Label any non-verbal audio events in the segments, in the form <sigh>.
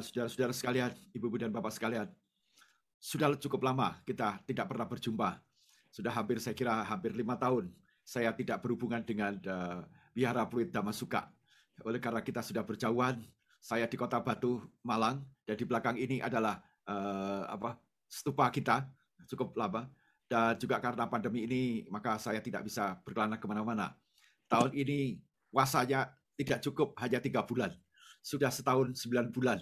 saudara-saudara sekalian, ibu-ibu dan bapak sekalian, sudah cukup lama kita tidak pernah berjumpa. Sudah hampir, saya kira hampir lima tahun saya tidak berhubungan dengan uh, Biara Pluit Damasuka. Oleh karena kita sudah berjauhan, saya di kota Batu, Malang, dan di belakang ini adalah uh, apa stupa kita, cukup lama. Dan juga karena pandemi ini, maka saya tidak bisa berkelana ke mana-mana. Tahun ini puasanya tidak cukup, hanya tiga bulan sudah setahun sembilan bulan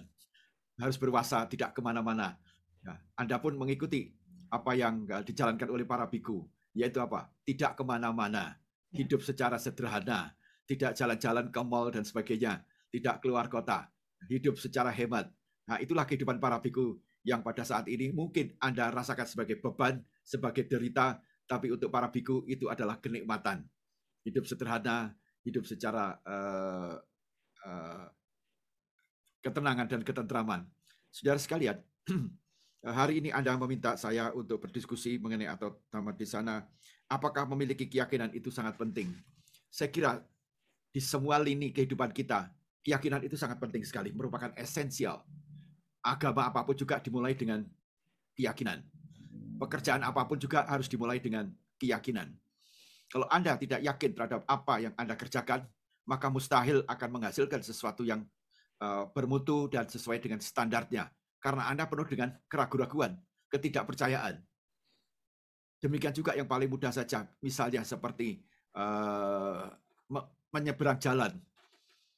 harus berwasa tidak ke mana-mana. Ya, anda pun mengikuti apa yang eh, dijalankan oleh para biku, yaitu apa? Tidak ke mana-mana, ya. hidup secara sederhana, tidak jalan-jalan ke mall dan sebagainya, tidak keluar kota, hidup secara hemat. Nah, itulah kehidupan para biku yang pada saat ini mungkin Anda rasakan sebagai beban, sebagai derita, tapi untuk para biku itu adalah kenikmatan. Hidup sederhana, hidup secara uh, uh, ketenangan dan ketentraman. Saudara sekalian, <clears throat> hari ini Anda meminta saya untuk berdiskusi mengenai atau tamat di sana, apakah memiliki keyakinan itu sangat penting. Saya kira di semua lini kehidupan kita, keyakinan itu sangat penting sekali, merupakan esensial. Agama apa pun juga dimulai dengan keyakinan. Pekerjaan apa pun juga harus dimulai dengan keyakinan. Kalau Anda tidak yakin terhadap apa yang Anda kerjakan, maka mustahil akan menghasilkan sesuatu yang bermutu dan sesuai dengan standarnya. Karena Anda penuh dengan keraguan-raguan, ketidakpercayaan. Demikian juga yang paling mudah saja, misalnya seperti uh, menyeberang jalan.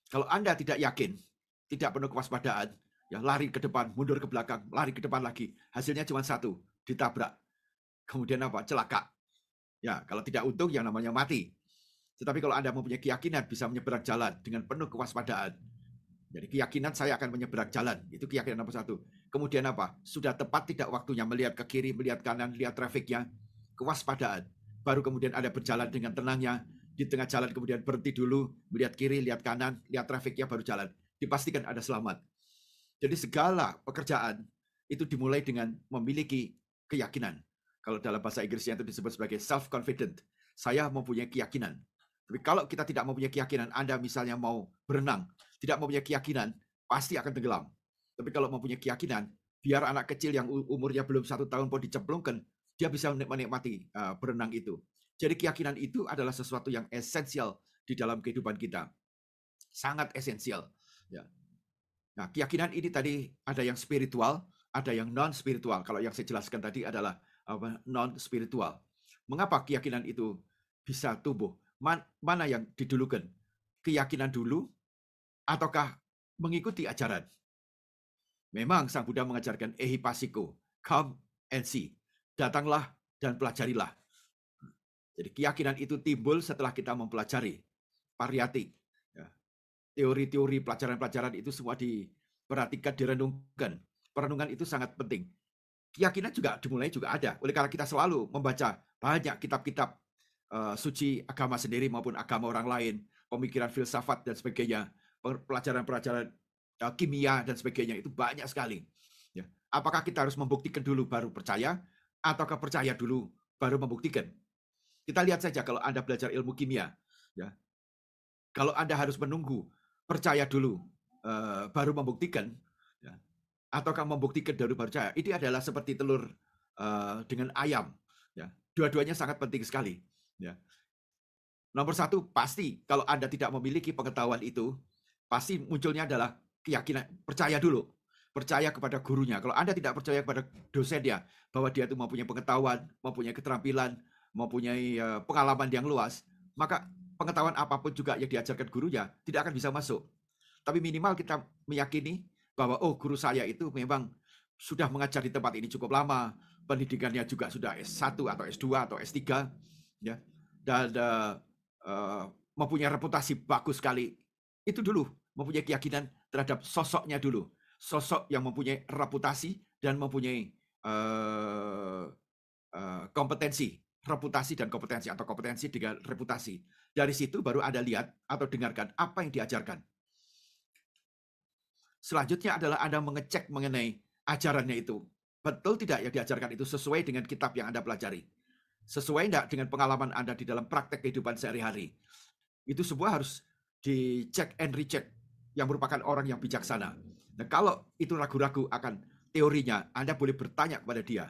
Kalau Anda tidak yakin, tidak penuh kewaspadaan, ya lari ke depan, mundur ke belakang, lari ke depan lagi. Hasilnya cuma satu, ditabrak. Kemudian apa? Celaka. Ya, kalau tidak untung yang namanya mati. Tetapi kalau Anda mempunyai keyakinan bisa menyeberang jalan dengan penuh kewaspadaan, jadi keyakinan saya akan menyeberang jalan. Itu keyakinan nomor satu. Kemudian apa? Sudah tepat tidak waktunya melihat ke kiri, melihat kanan, lihat trafiknya. Kewaspadaan. Baru kemudian ada berjalan dengan tenangnya. Di tengah jalan kemudian berhenti dulu, melihat kiri, lihat kanan, lihat trafiknya, baru jalan. Dipastikan ada selamat. Jadi segala pekerjaan itu dimulai dengan memiliki keyakinan. Kalau dalam bahasa Inggrisnya itu disebut sebagai self-confident. Saya mempunyai keyakinan. Tapi kalau kita tidak mempunyai keyakinan, Anda misalnya mau berenang, tidak mempunyai keyakinan, pasti akan tenggelam. Tapi kalau mempunyai keyakinan, biar anak kecil yang umurnya belum satu tahun pun dicemplungkan, dia bisa menikmati uh, berenang itu. Jadi keyakinan itu adalah sesuatu yang esensial di dalam kehidupan kita. Sangat esensial. Ya. Nah, keyakinan ini tadi ada yang spiritual, ada yang non spiritual. Kalau yang saya jelaskan tadi adalah non spiritual. Mengapa keyakinan itu bisa tumbuh? man, mana yang didulukan? Keyakinan dulu ataukah mengikuti ajaran? Memang Sang Buddha mengajarkan ehipasiko, come and see. Datanglah dan pelajarilah. Jadi keyakinan itu timbul setelah kita mempelajari pariyati. Ya. Teori-teori pelajaran-pelajaran itu semua diperhatikan, direnungkan. Perenungan itu sangat penting. Keyakinan juga dimulai juga ada. Oleh karena kita selalu membaca banyak kitab-kitab uh, suci agama sendiri maupun agama orang lain, pemikiran filsafat dan sebagainya, pelajaran-pelajaran uh, kimia dan sebagainya itu banyak sekali. Ya. Apakah kita harus membuktikan dulu baru percaya, ataukah percaya dulu baru membuktikan? Kita lihat saja kalau Anda belajar ilmu kimia, ya. Kalau Anda harus menunggu percaya dulu uh, baru membuktikan, ya. ataukah membuktikan dulu baru percaya? Ini adalah seperti telur uh, dengan ayam. Ya. Dua-duanya sangat penting sekali. Ya. Nomor satu, pasti kalau Anda tidak memiliki pengetahuan itu, pasti munculnya adalah keyakinan, percaya dulu. Percaya kepada gurunya. Kalau Anda tidak percaya kepada dosennya, bahwa dia itu mempunyai pengetahuan, mempunyai keterampilan, mempunyai uh, pengalaman yang luas, maka pengetahuan apa pun juga yang diajarkan gurunya tidak akan bisa masuk. Tapi minimal kita meyakini bahwa oh guru saya itu memang sudah mengajar di tempat ini cukup lama, pendidikannya juga sudah S1 atau S2 atau S3, ya dan uh, uh, mempunyai reputasi bagus sekali itu dulu mempunyai keyakinan terhadap sosoknya dulu. Sosok yang mempunyai reputasi dan mempunyai uh, uh, kompetensi reputasi dan kompetensi atau kompetensi dengan reputasi. Dari situ baru ada lihat atau dengarkan apa yang diajarkan. Selanjutnya adalah anda mengecek mengenai ajarannya itu. Betul tidak yang diajarkan itu sesuai dengan kitab yang anda pelajari? Sesuai enggak dengan pengalaman Anda di dalam praktek kehidupan sehari-hari? Itu semua harus dicek and recheck yang merupakan orang yang bijaksana. Nah, kalau itu ragu-ragu akan teorinya, Anda boleh bertanya kepada dia.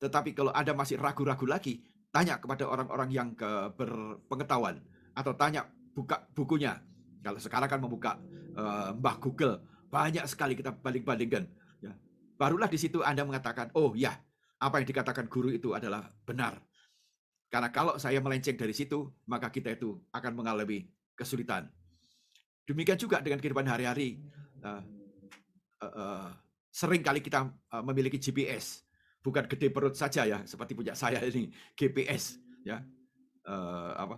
Tetapi kalau Anda masih ragu-ragu lagi, tanya kepada orang-orang yang ke berpengetahuan atau tanya buka bukunya. Kalau sekarang kan membuka uh, Mbah Google, banyak sekali kita banding-bandingkan. Ya. Barulah di situ Anda mengatakan, oh ya, apa yang dikatakan guru itu adalah benar. Karena kalau saya melenceng dari situ, maka kita itu akan mengalami kesulitan. Demikian juga dengan kehidupan hari-hari. Uh, uh, uh, sering kali kita uh, memiliki GPS, bukan gede perut saja ya, seperti punya saya ini GPS ya. Uh, apa?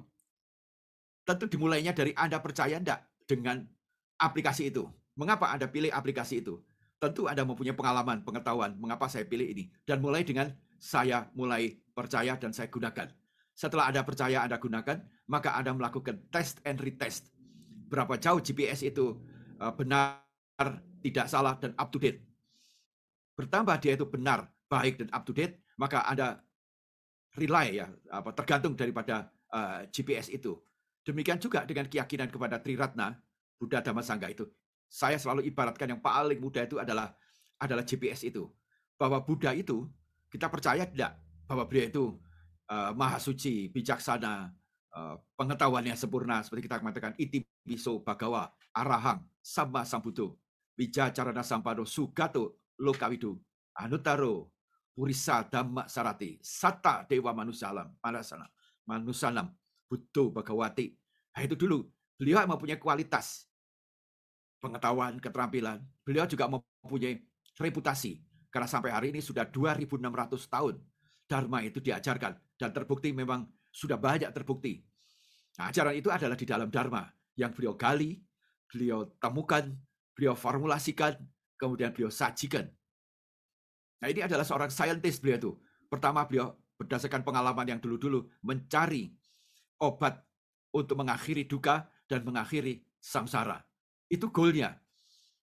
Tentu dimulainya dari Anda percaya enggak dengan aplikasi itu. Mengapa Anda pilih aplikasi itu? Tentu Anda mempunyai pengalaman, pengetahuan mengapa saya pilih ini. Dan mulai dengan saya mulai percaya dan saya gunakan. Setelah Anda percaya Anda gunakan, maka Anda melakukan test and retest. Berapa jauh GPS itu benar, tidak salah, dan up to date bertambah dia itu benar, baik dan up to date, maka Anda rely ya, apa tergantung daripada uh, eh, GPS itu. Demikian juga dengan keyakinan kepada Triratna, Buddha Dhamma Sangha itu. Saya selalu ibaratkan yang paling mudah itu adalah adalah GPS itu. Bahwa Buddha itu kita percaya tidak bahwa beliau itu uh, maha suci, bijaksana, uh, pengetahuannya sempurna seperti kita mengatakan iti biso bagawa arahang sama sambuto bijacarana sampado sugato Lokawidu, Anutaro, Purisa Dhamma Sarati, Sata Dewa Manusalam, Manasana, Manusanam, Buddho Bagawati. Nah, itu dulu. Beliau mempunyai kualitas pengetahuan, keterampilan. Beliau juga mempunyai reputasi. Karena sampai hari ini sudah 2.600 tahun Dharma itu diajarkan. Dan terbukti memang sudah banyak terbukti. Nah, ajaran itu adalah di dalam Dharma. Yang beliau gali, beliau temukan, beliau formulasikan, kemudian beliau sajikan. Nah ini adalah seorang saintis beliau itu. Pertama beliau berdasarkan pengalaman yang dulu-dulu mencari obat untuk mengakhiri duka dan mengakhiri samsara. Itu goalnya.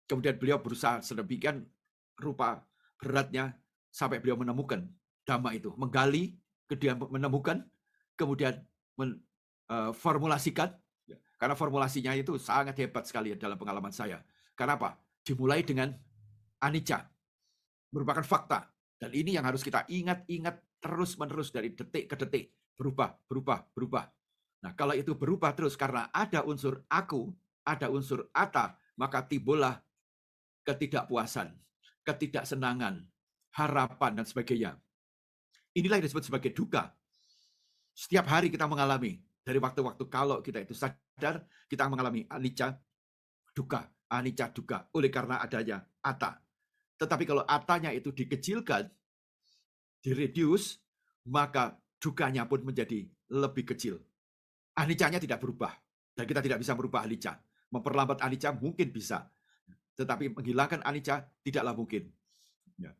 Kemudian beliau berusaha sedemikian rupa beratnya sampai beliau menemukan dhamma itu. Menggali, kemudian menemukan, kemudian memformulasikan. Eh, ya, karena formulasinya itu sangat hebat sekali dalam pengalaman saya. Karena apa? Dimulai dengan anicca, merupakan fakta. Dan ini yang harus kita ingat-ingat terus-menerus dari detik ke detik. Berubah, berubah, berubah. Nah, kalau itu berubah terus karena ada unsur aku, ada unsur ata, maka timbullah ketidakpuasan, ketidaksenangan, harapan, dan sebagainya. Inilah yang disebut sebagai duka. Setiap hari kita mengalami, dari waktu-waktu kalau kita itu sadar, kita mengalami anicca, duka, anicca, duka, oleh karena adanya ata. Tetapi kalau atanya itu dikecilkan, direduce, maka dukanya pun menjadi lebih kecil. Anicanya tidak berubah. Dan kita tidak bisa merubah anicca. Memperlambat anicca mungkin bisa. Tetapi menghilangkan anicca tidaklah mungkin. Ya.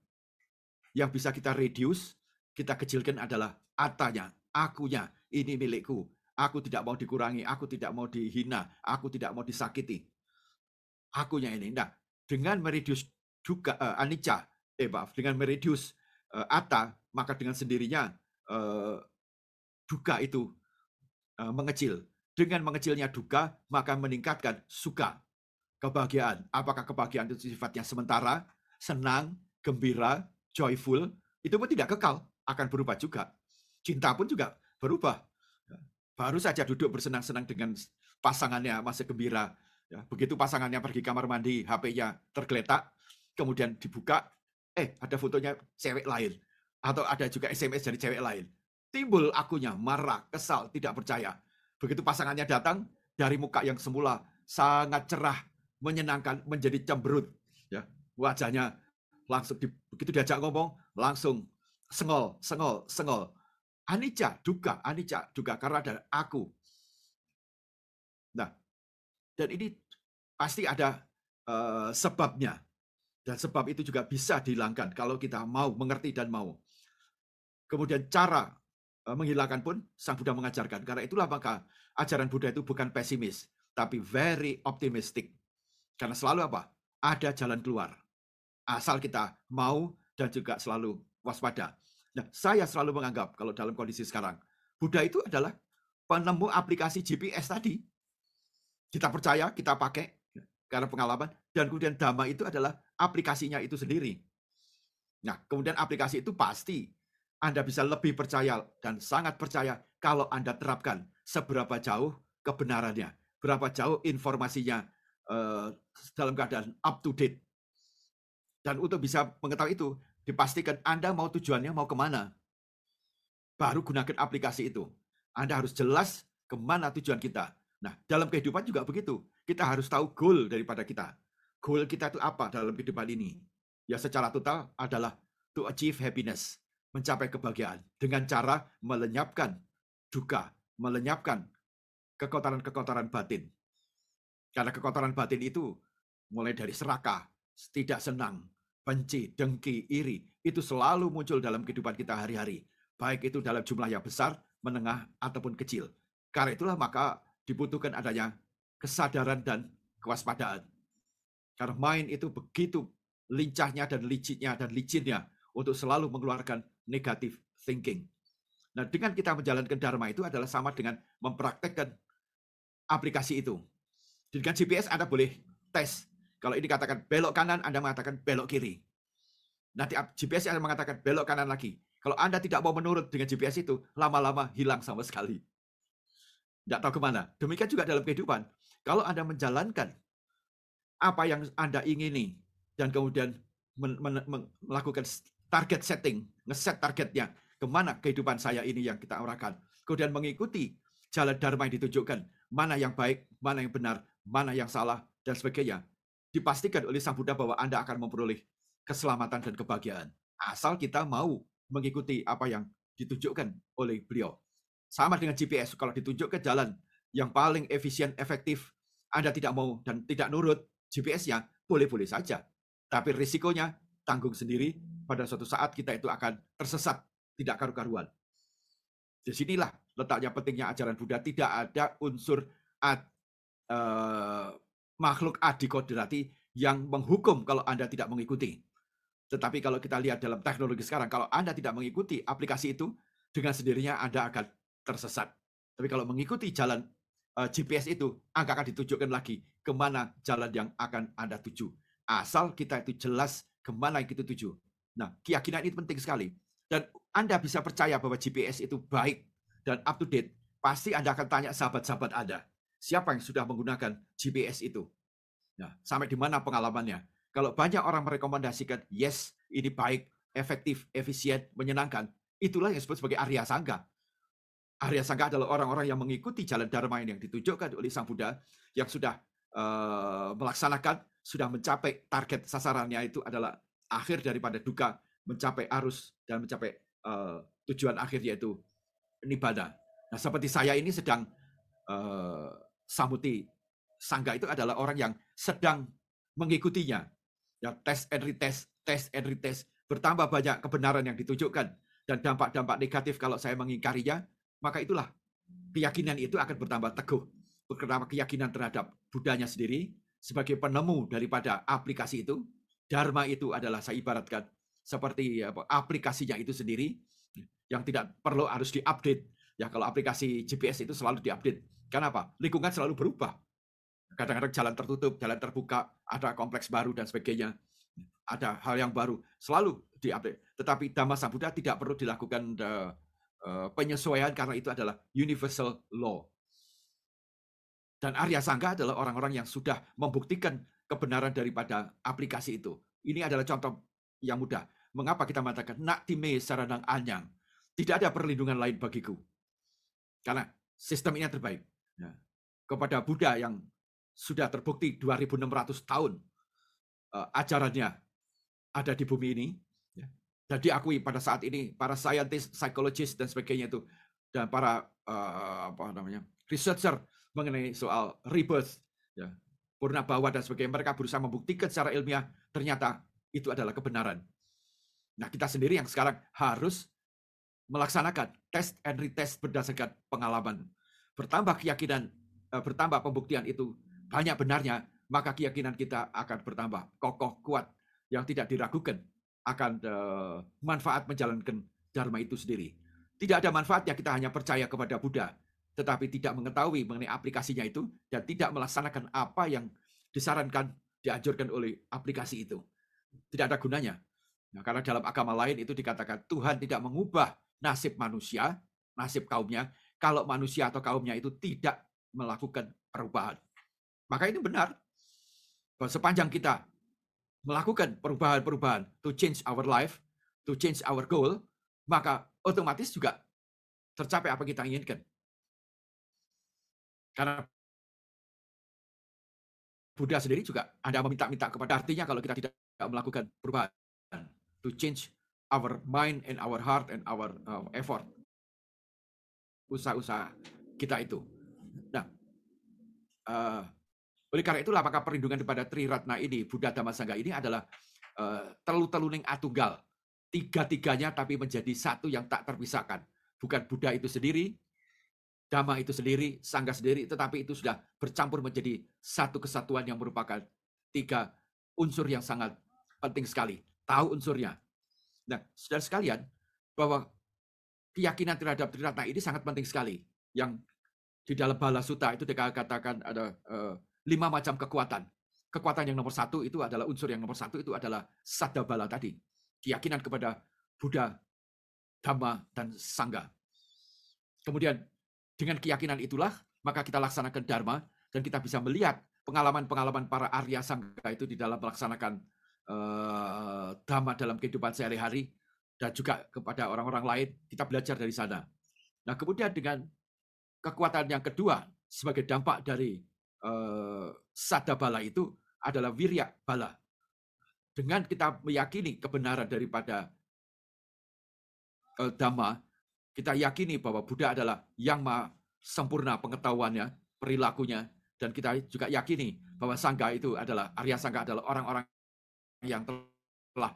Yang bisa kita reduce, kita kecilkan adalah atanya, akunya, ini milikku. Aku tidak mau dikurangi, aku tidak mau dihina, aku tidak mau disakiti. Akunya ini. Nah, dengan mereduce juga uh, anicca, eh maaf, dengan mereduce uh, atta, maka dengan sendirinya uh, duka itu uh, mengecil. Dengan mengecilnya duka, maka meningkatkan suka, kebahagiaan. Apakah kebahagiaan itu sifatnya sementara, senang, gembira, joyful, itu pun tidak kekal, akan berubah juga. Cinta pun juga berubah. Baru saja duduk bersenang-senang dengan pasangannya masih gembira. Ya, begitu pasangannya pergi kamar mandi, HP-nya tergeletak, kemudian dibuka, eh ada fotonya cewek lain. Atau ada juga SMS dari cewek lain. Timbul akunya, marah, kesal, tidak percaya. Begitu pasangannya datang, dari muka yang semula sangat cerah, menyenangkan, menjadi cemberut. Ya, wajahnya langsung di, begitu diajak ngomong, langsung sengol, sengol, sengol. Anica, duka, anica, duka, karena ada aku. Nah, dan ini pasti ada uh, sebabnya. Dan sebab itu juga bisa dihilangkan kalau kita mau mengerti dan mau. Kemudian cara eh, menghilangkan pun Sang Buddha mengajarkan. Karena itulah maka ajaran Buddha itu bukan pesimis, tapi very optimistic. Karena selalu apa? Ada jalan keluar. Asal kita mau dan juga selalu waspada. Nah, saya selalu menganggap kalau dalam kondisi sekarang, Buddha itu adalah penemu aplikasi GPS tadi. Kita percaya, kita pakai karena pengalaman dan kemudian dhamma itu adalah aplikasinya itu sendiri. Nah, kemudian aplikasi itu pasti Anda bisa lebih percaya dan sangat percaya kalau Anda terapkan seberapa jauh kebenarannya, berapa jauh informasinya uh, dalam keadaan up to date. Dan untuk bisa mengetahui itu, dipastikan Anda mau tujuannya mau ke mana. Baru gunakan aplikasi itu. Anda harus jelas ke mana tujuan kita. Nah, dalam kehidupan juga begitu. Kita harus tahu goal daripada kita. Goal kita itu apa dalam kehidupan ini? Ya secara total adalah to achieve happiness, mencapai kebahagiaan dengan cara melenyapkan duka, melenyapkan kekotoran-kekotoran batin. Karena kekotoran batin itu mulai dari serakah, tidak senang, benci, dengki, iri, itu selalu muncul dalam kehidupan kita hari-hari. Baik itu dalam jumlah yang besar, menengah, ataupun kecil. Karena itulah maka dibutuhkan adanya kesadaran dan kewaspadaan. Karena main itu begitu lincahnya dan licinnya dan licinnya untuk selalu mengeluarkan negatif thinking. Nah, dengan kita menjalankan Dharma itu adalah sama dengan mempraktekkan aplikasi itu. Dengan GPS Anda boleh tes kalau ini katakan belok kanan, Anda mengatakan belok kiri. Nanti GPS akan mengatakan belok kanan lagi. Kalau Anda tidak mau menurut dengan GPS itu, lama-lama hilang sama sekali. Tidak tahu ke mana. Demikian juga dalam kehidupan. Kalau Anda menjalankan apa yang Anda ingini, dan kemudian men men melakukan target setting, ngeset targetnya, ke mana kehidupan saya ini yang kita arahkan. Kemudian mengikuti jalan dharma yang ditunjukkan, mana yang baik, mana yang benar, mana yang salah, dan sebagainya dipastikan oleh Sang Buddha bahwa Anda akan memperoleh keselamatan dan kebahagiaan. Asal kita mau mengikuti apa yang ditunjukkan oleh beliau. Sama dengan GPS, kalau ditunjukkan jalan yang paling efisien, efektif, Anda tidak mau dan tidak nurut GPS-nya, boleh-boleh saja. Tapi risikonya tanggung sendiri, pada suatu saat kita itu akan tersesat, tidak karu-karuan. Di sinilah letaknya pentingnya ajaran Buddha, tidak ada unsur ad, uh, makhluk adikodrati yang menghukum kalau Anda tidak mengikuti. Tetapi kalau kita lihat dalam teknologi sekarang, kalau Anda tidak mengikuti aplikasi itu, dengan sendirinya Anda akan tersesat. Tapi kalau mengikuti jalan eh, GPS itu, Anda akan ditunjukkan lagi ke mana jalan yang akan Anda tuju. Asal kita itu jelas ke mana yang kita tuju. Nah, keyakinan itu penting sekali. Dan Anda bisa percaya bahwa GPS itu baik dan up to date. Pasti Anda akan tanya sahabat-sahabat Anda siapa yang sudah menggunakan GPS itu. Nah, sampai di mana pengalamannya? Kalau banyak orang merekomendasikan, yes, ini baik, efektif, efisien, menyenangkan, itulah yang disebut sebagai Arya Sangga. Arya Sangga adalah orang-orang yang mengikuti jalan Dharma yang ditunjukkan oleh Sang Buddha, yang sudah uh, melaksanakan, sudah mencapai target sasarannya itu adalah akhir daripada duka, mencapai arus, dan mencapai uh, tujuan akhir yaitu nibbana. Nah, seperti saya ini sedang uh, Samuti Sangga itu adalah orang yang sedang mengikutinya. Ya, tes and retest, tes and retest. Bertambah banyak kebenaran yang ditunjukkan. Dan dampak-dampak negatif kalau saya mengingkarinya, maka itulah keyakinan itu akan bertambah teguh. Bertambah keyakinan terhadap Budanya sendiri sebagai penemu daripada aplikasi itu. Dharma itu adalah saya ibaratkan seperti apa, aplikasinya itu sendiri yang tidak perlu harus diupdate. Ya kalau aplikasi GPS itu selalu diupdate Kenapa? Lingkungan selalu berubah. Kadang-kadang jalan tertutup, jalan terbuka, ada kompleks baru dan sebagainya. Ada hal yang baru, selalu diupdate. Tetapi Dhamma Sambuddha tidak perlu dilakukan uh, uh, penyesuaian karena itu adalah universal law. Dan Arya Sangga adalah orang-orang yang sudah membuktikan kebenaran daripada aplikasi itu. Ini adalah contoh yang mudah. Mengapa kita mengatakan nak time saranang anyang? Tidak ada perlindungan lain bagiku. Karena sistem ini yang terbaik. Ya. kepada Buddha yang sudah terbukti 2600 tahun uh, ajarannya ada di bumi ini ya. dan diakui pada saat ini para saintis, psikologis dan sebagainya itu dan para uh, apa namanya researcher mengenai soal rebirth ya purna bawah dan sebagainya mereka berusaha membuktikan secara ilmiah ternyata itu adalah kebenaran. Nah kita sendiri yang sekarang harus melaksanakan test and retest berdasarkan pengalaman bertambah keyakinan, eh, bertambah pembuktian itu banyak benarnya, maka keyakinan kita akan bertambah kokoh, kuat, yang tidak diragukan akan eh, manfaat menjalankan Dharma itu sendiri. Tidak ada manfaatnya kita hanya percaya kepada Buddha, tetapi tidak mengetahui mengenai aplikasinya itu dan tidak melaksanakan apa yang disarankan, dianjurkan oleh aplikasi itu. tidak ada gunanya. Nah, karena dalam agama lain itu dikatakan Tuhan tidak mengubah nasib manusia, nasib kaumnya, kalau manusia atau kaumnya itu tidak melakukan perubahan. Maka ini benar. Bahwa sepanjang kita melakukan perubahan-perubahan to change our life, to change our goal, maka otomatis juga tercapai apa kita inginkan. Karena Buddha sendiri juga ada meminta-minta kepada artinya kalau kita tidak melakukan perubahan to change our mind and our heart and our uh, effort usaha-usaha kita itu. Nah, uh, oleh karena itulah maka perlindungan kepada Tri Ratna ini, Buddha Dhamma Sangha ini adalah uh, telu-teluning atunggal. Tiga-tiganya tapi menjadi satu yang tak terpisahkan. Bukan Buddha itu sendiri, Dhamma itu sendiri, Sangga sendiri, tetapi itu sudah bercampur menjadi satu kesatuan yang merupakan tiga unsur yang sangat penting sekali. Tahu unsurnya. Nah, saudara sekalian, bahwa keyakinan terhadap Trinata ini sangat penting sekali. Yang di dalam Bala Sutta itu dikatakan ada uh, lima macam kekuatan. Kekuatan yang nomor satu itu adalah unsur yang nomor satu itu adalah Bala tadi. Keyakinan kepada Buddha, Dhamma, dan Sangga. Kemudian dengan keyakinan itulah, maka kita laksanakan Dharma, dan kita bisa melihat pengalaman-pengalaman para Arya Sangga itu di dalam melaksanakan uh, Dhamma dalam kehidupan sehari-hari, dan juga kepada orang-orang lain, kita belajar dari sana. Nah, kemudian dengan kekuatan yang kedua, sebagai dampak dari uh, Sadabala itu adalah Wirya Bala. Dengan kita meyakini kebenaran daripada uh, Dhamma, kita yakini bahwa Buddha adalah yang maha sempurna pengetahuannya, perilakunya, dan kita juga yakini bahwa Sangga itu adalah, Arya Sangga adalah orang-orang yang telah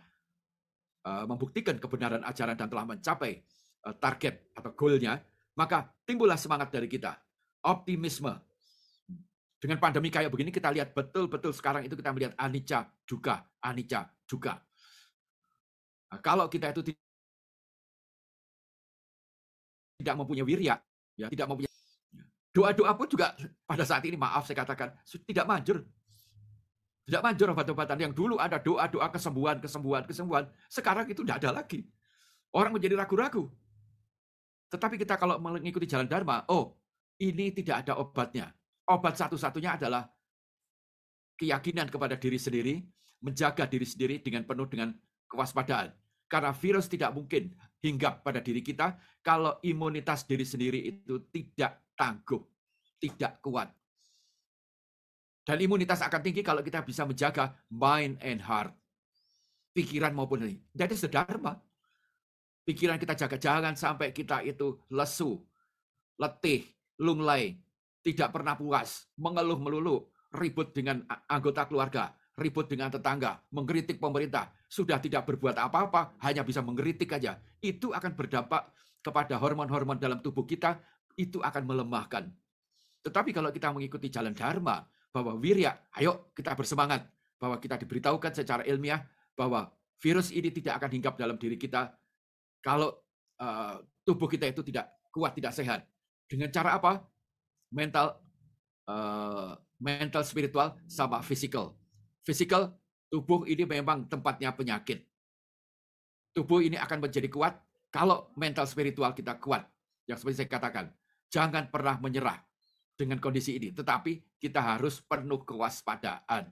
membuktikan kebenaran ajaran dan telah mencapai uh, target atau goalnya, maka timbullah semangat dari kita. Optimisme. Dengan pandemi kayak begini kita lihat betul-betul sekarang itu kita melihat anicca juga, anicca juga. Nah, kalau kita itu tidak mempunyai wirya, ya, tidak mempunyai doa-doa pun juga pada saat ini maaf saya katakan tidak manjur. Tidak manjur obat-obatan yang dulu ada doa-doa kesembuhan, kesembuhan, kesembuhan, sekarang itu tidak ada lagi. Orang menjadi ragu-ragu. Tetapi kita kalau mengikuti jalan Dharma, oh ini tidak ada obatnya. Obat satu-satunya adalah keyakinan kepada diri sendiri, menjaga diri sendiri dengan penuh dengan kewaspadaan. Karena virus tidak mungkin hinggap pada diri kita kalau imunitas diri sendiri itu tidak tangguh, tidak kuat. Dan imunitas akan tinggi kalau kita bisa menjaga mind and heart. Pikiran maupun ini. Jadi sedharma. Pikiran kita jaga. Jangan sampai kita itu lesu, letih, lunglai, tidak pernah puas, mengeluh melulu, ribut dengan anggota keluarga, ribut dengan tetangga, mengkritik pemerintah, sudah tidak berbuat apa-apa, hanya bisa mengkritik aja. Itu akan berdampak kepada hormon-hormon dalam tubuh kita, itu akan melemahkan. Tetapi kalau kita mengikuti jalan dharma, bahwa wirya, ayo kita bersemangat, bahwa kita diberitahukan secara ilmiah bahwa virus ini tidak akan hinggap dalam diri kita kalau uh, tubuh kita itu tidak kuat, tidak sehat. Dengan cara apa? Mental, uh, mental, spiritual, sama physical. Physical Tubuh ini memang tempatnya penyakit. Tubuh ini akan menjadi kuat kalau mental spiritual kita kuat. Yang seperti saya katakan, jangan pernah menyerah dengan kondisi ini. Tetapi kita harus penuh kewaspadaan.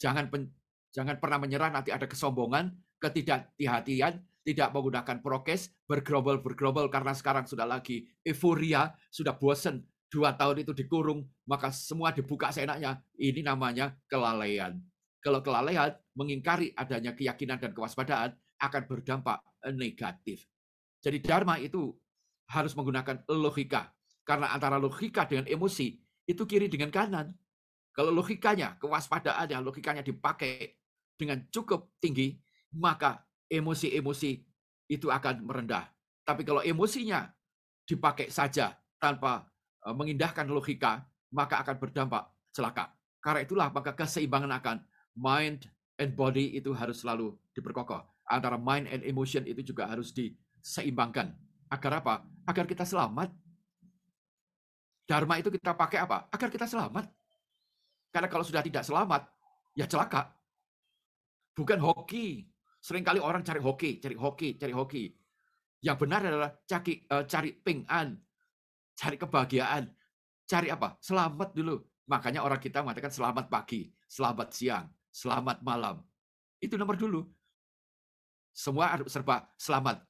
Jangan pen, jangan pernah menyerah nanti ada kesombongan, ketidakhati-hatian, tidak menggunakan prokes, bergerombol-bergerombol karena sekarang sudah lagi euforia, sudah bosan, dua tahun itu dikurung, maka semua dibuka seenaknya. Ini namanya kelalaian. Kalau kelalaian mengingkari adanya keyakinan dan kewaspadaan akan berdampak negatif. Jadi dharma itu harus menggunakan logika. Karena antara logika dengan emosi itu kiri dengan kanan. Kalau logikanya, kewaspadaannya, logikanya dipakai dengan cukup tinggi, maka emosi-emosi itu akan merendah. Tapi kalau emosinya dipakai saja tanpa e, mengindahkan logika, maka akan berdampak celaka. Karena itulah maka keseimbangan akan mind and body itu harus selalu diperkokoh. Antara mind and emotion itu juga harus diseimbangkan. Agar apa? Agar kita selamat. Dharma itu kita pakai apa? Agar kita selamat. Karena kalau sudah tidak selamat, ya celaka. bukan hoki. Seringkali orang cari hoki, cari hoki, cari hoki. Yang benar adalah cari uh, cari ping'an, cari kebahagiaan, cari apa? Selamat dulu. Makanya orang kita mengatakan selamat pagi, selamat siang, selamat malam. Itu nomor dulu. Semua serba selamat.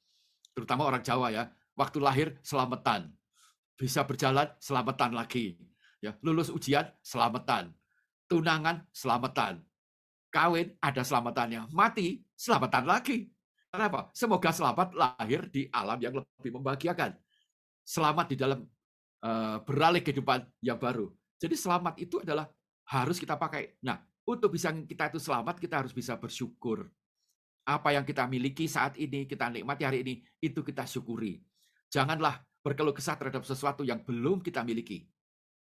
Terutama orang Jawa ya. Waktu lahir selamatan. Bisa berjalan selamatan lagi. Ya, lulus ujian selamatan. Tunangan selamatan. Kawin ada selamatannya. Mati selamatan lagi. Kenapa? Semoga selamat lahir di alam yang lebih membahagiakan. Selamat di dalam uh, beralih kehidupan yang baru. Jadi selamat itu adalah harus kita pakai. Nah, untuk bisa kita itu selamat, kita harus bisa bersyukur. Apa yang kita miliki saat ini, kita nikmati hari ini, itu kita syukuri. Janganlah berkeluh kesah terhadap sesuatu yang belum kita miliki,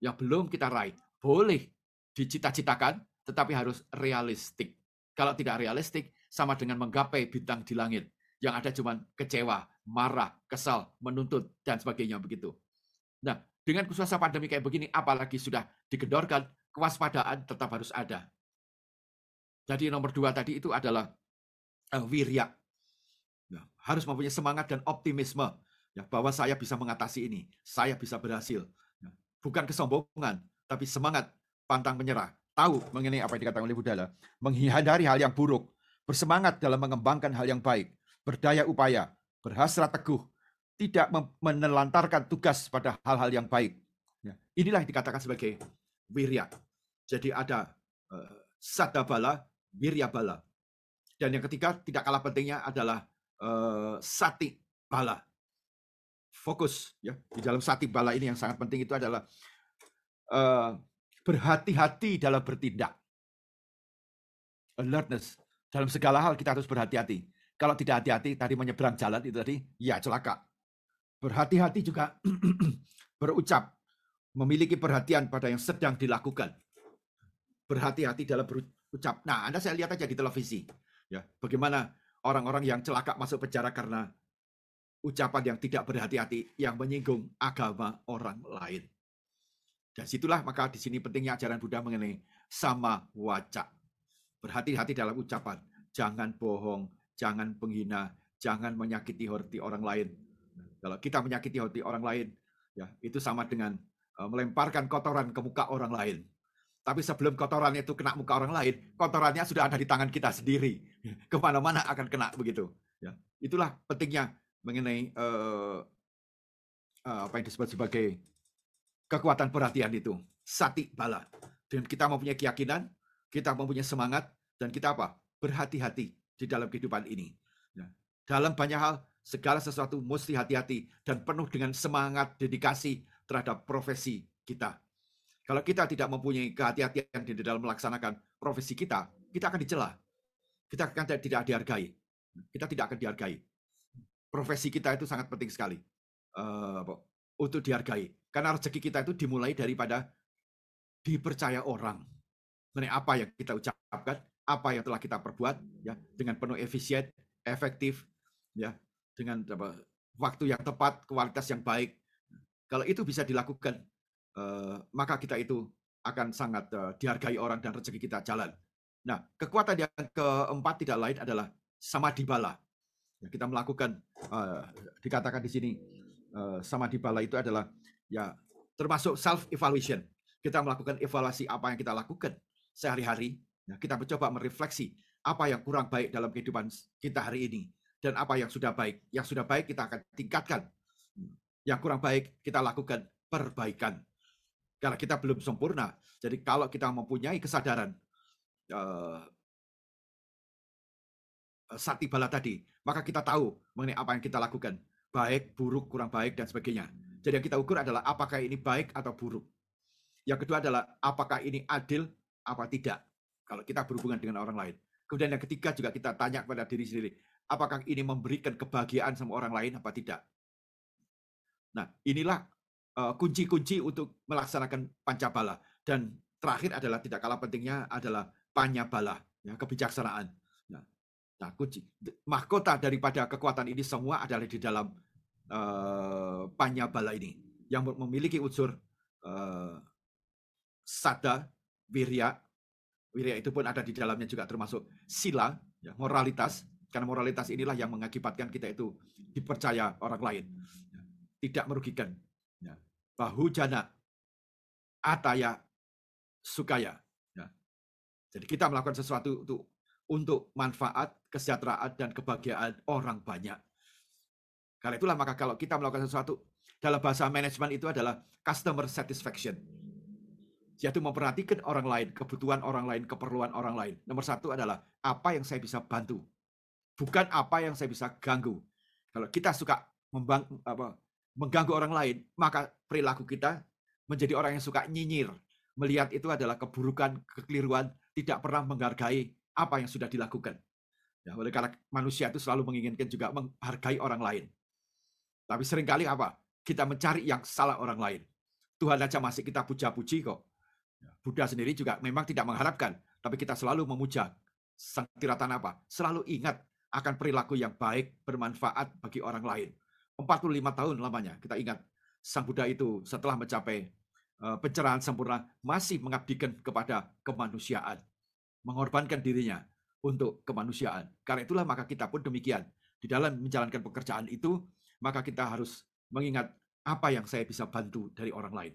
yang belum kita raih. Boleh dicita-citakan, tetapi harus realistik. Kalau tidak realistik, sama dengan menggapai bintang di langit. Yang ada cuma kecewa, marah, kesal, menuntut, dan sebagainya begitu. Nah, dengan suasana pandemi kayak begini, apalagi sudah digedorkan, kewaspadaan tetap harus ada. Jadi nomor dua tadi itu adalah uh, wirya. Ya, harus mempunyai semangat dan optimisme ya, bahwa saya bisa mengatasi ini, saya bisa berhasil. Ya, bukan kesombongan, tapi semangat, pantang menyerah. Tahu mengenai apa yang dikatakan oleh Buddha, menghindari hal yang buruk, bersemangat dalam mengembangkan hal yang baik, berdaya upaya, berhasrat teguh, tidak menelantarkan tugas pada hal-hal yang baik. Ya, inilah yang dikatakan sebagai wirya. Jadi ada uh, sadabala, wirya bala. Dan yang ketiga tidak kalah pentingnya adalah uh, sati bala. Fokus ya di dalam sati bala ini yang sangat penting itu adalah uh, berhati-hati dalam bertindak. Alertness dalam segala hal kita harus berhati-hati. Kalau tidak hati-hati tadi menyeberang jalan itu tadi ya celaka. Berhati-hati juga <clears throat> berucap, memiliki perhatian pada yang sedang dilakukan. Berhati-hati dalam berucap. Nah, Anda saya lihat aja di televisi. Ya, bagaimana orang-orang yang celaka masuk penjara karena ucapan yang tidak berhati-hati yang menyinggung agama orang lain. Dan situlah maka di sini pentingnya ajaran Buddha mengenai sama wajah. Berhati-hati dalam ucapan. Jangan bohong, jangan penghina, jangan menyakiti hati orang lain, kalau kita menyakiti hati orang lain, ya itu sama dengan uh, melemparkan kotoran ke muka orang lain. Tapi sebelum kotorannya itu kena muka orang lain, kotorannya sudah ada di tangan kita sendiri. <laughs> Ke mana-mana akan kena begitu. Ya, itulah pentingnya mengenai uh, uh, apa yang disebut sebagai kekuatan perhatian itu, sati bala. Dan kita mempunyai keyakinan, kita mempunyai semangat, dan kita apa? Berhati-hati di dalam kehidupan ini. Ya. Dalam banyak hal, segala sesuatu mesti hati-hati dan penuh dengan semangat dedikasi terhadap profesi kita. Kalau kita tidak mempunyai kehati-hatian di dalam melaksanakan profesi kita, kita akan dicela. Kita akan tidak dihargai. Kita tidak akan dihargai. Profesi kita itu sangat penting sekali uh, untuk dihargai. Karena rezeki kita itu dimulai daripada dipercaya orang mengenai apa yang kita ucapkan, apa yang telah kita perbuat, ya dengan penuh efisien, efektif, ya dengan apa, waktu yang tepat, kualitas yang baik. Kalau itu bisa dilakukan, uh, maka kita itu akan sangat uh, dihargai orang dan rezeki kita jalan. Nah, kekuatan yang keempat tidak lain adalah sama dibala. Ya, kita melakukan, uh, dikatakan di sini, uh, sama dibala itu adalah ya termasuk self evaluation. Kita melakukan evaluasi apa yang kita lakukan sehari-hari. Ya, kita mencoba merefleksi apa yang kurang baik dalam kehidupan kita hari ini dan apa yang sudah baik. Yang sudah baik kita akan tingkatkan. Yang kurang baik kita lakukan perbaikan. Karena kita belum sempurna. Jadi kalau kita mempunyai kesadaran uh, sati bala tadi, maka kita tahu mengenai apa yang kita lakukan. Baik, buruk, kurang baik, dan sebagainya. Jadi yang kita ukur adalah apakah ini baik atau buruk. Yang kedua adalah apakah ini adil apa tidak. Kalau kita berhubungan dengan orang lain. Kemudian yang ketiga juga kita tanya kepada diri sendiri, apakah ini memberikan kebahagiaan sama orang lain apa tidak. Nah, inilah eh, kunci-kunci untuk melaksanakan pancabala dan terakhir adalah tidak kalah pentingnya adalah panyabala, ya, kebijaksanaan. Kunci mahkota daripada kekuatan ini semua adalah di dalam uh, panyabala ini yang memiliki unsur uh, sada, wirya, wirya itu pun ada di dalamnya juga termasuk sila, Ya, moralitas, karena moralitas inilah yang mengakibatkan kita itu dipercaya orang lain. Ya, tidak merugikan. Ya, bahu jana, ataya, sukaya. Ya. Jadi kita melakukan sesuatu untuk manfaat, kesejahteraan, dan kebahagiaan orang banyak. Karena itulah maka kalau kita melakukan sesuatu dalam bahasa manajemen itu adalah customer satisfaction. Yaitu memperhatikan orang lain, kebutuhan orang lain, keperluan orang lain. Nomor satu adalah apa yang saya bisa bantu. Bukan apa yang saya bisa ganggu. Kalau kita suka membang, apa, mengganggu orang lain, maka perilaku kita menjadi orang yang suka nyinyir. Melihat itu adalah keburukan, kekeliruan, tidak pernah menghargai apa yang sudah dilakukan. Ya, oleh karena manusia itu selalu menginginkan juga menghargai orang lain. Tapi sering kali apa? Kita mencari yang salah orang lain. Tuhan aja masih kita puja-puji kok. Ya, Buddha sendiri juga memang tidak mengharapkan, tapi kita selalu memuja. Sang tiratan apa? Selalu ingat akan perilaku yang baik, bermanfaat bagi orang lain. 45 tahun lamanya, kita ingat Sang Buddha itu setelah mencapai eh, pencerahan sempurna, masih mengabdikan kepada kemanusiaan. Mengorbankan dirinya untuk kemanusiaan. Karena itulah maka kita pun demikian. Di dalam menjalankan pekerjaan itu, maka kita harus mengingat apa yang saya bisa bantu dari orang lain.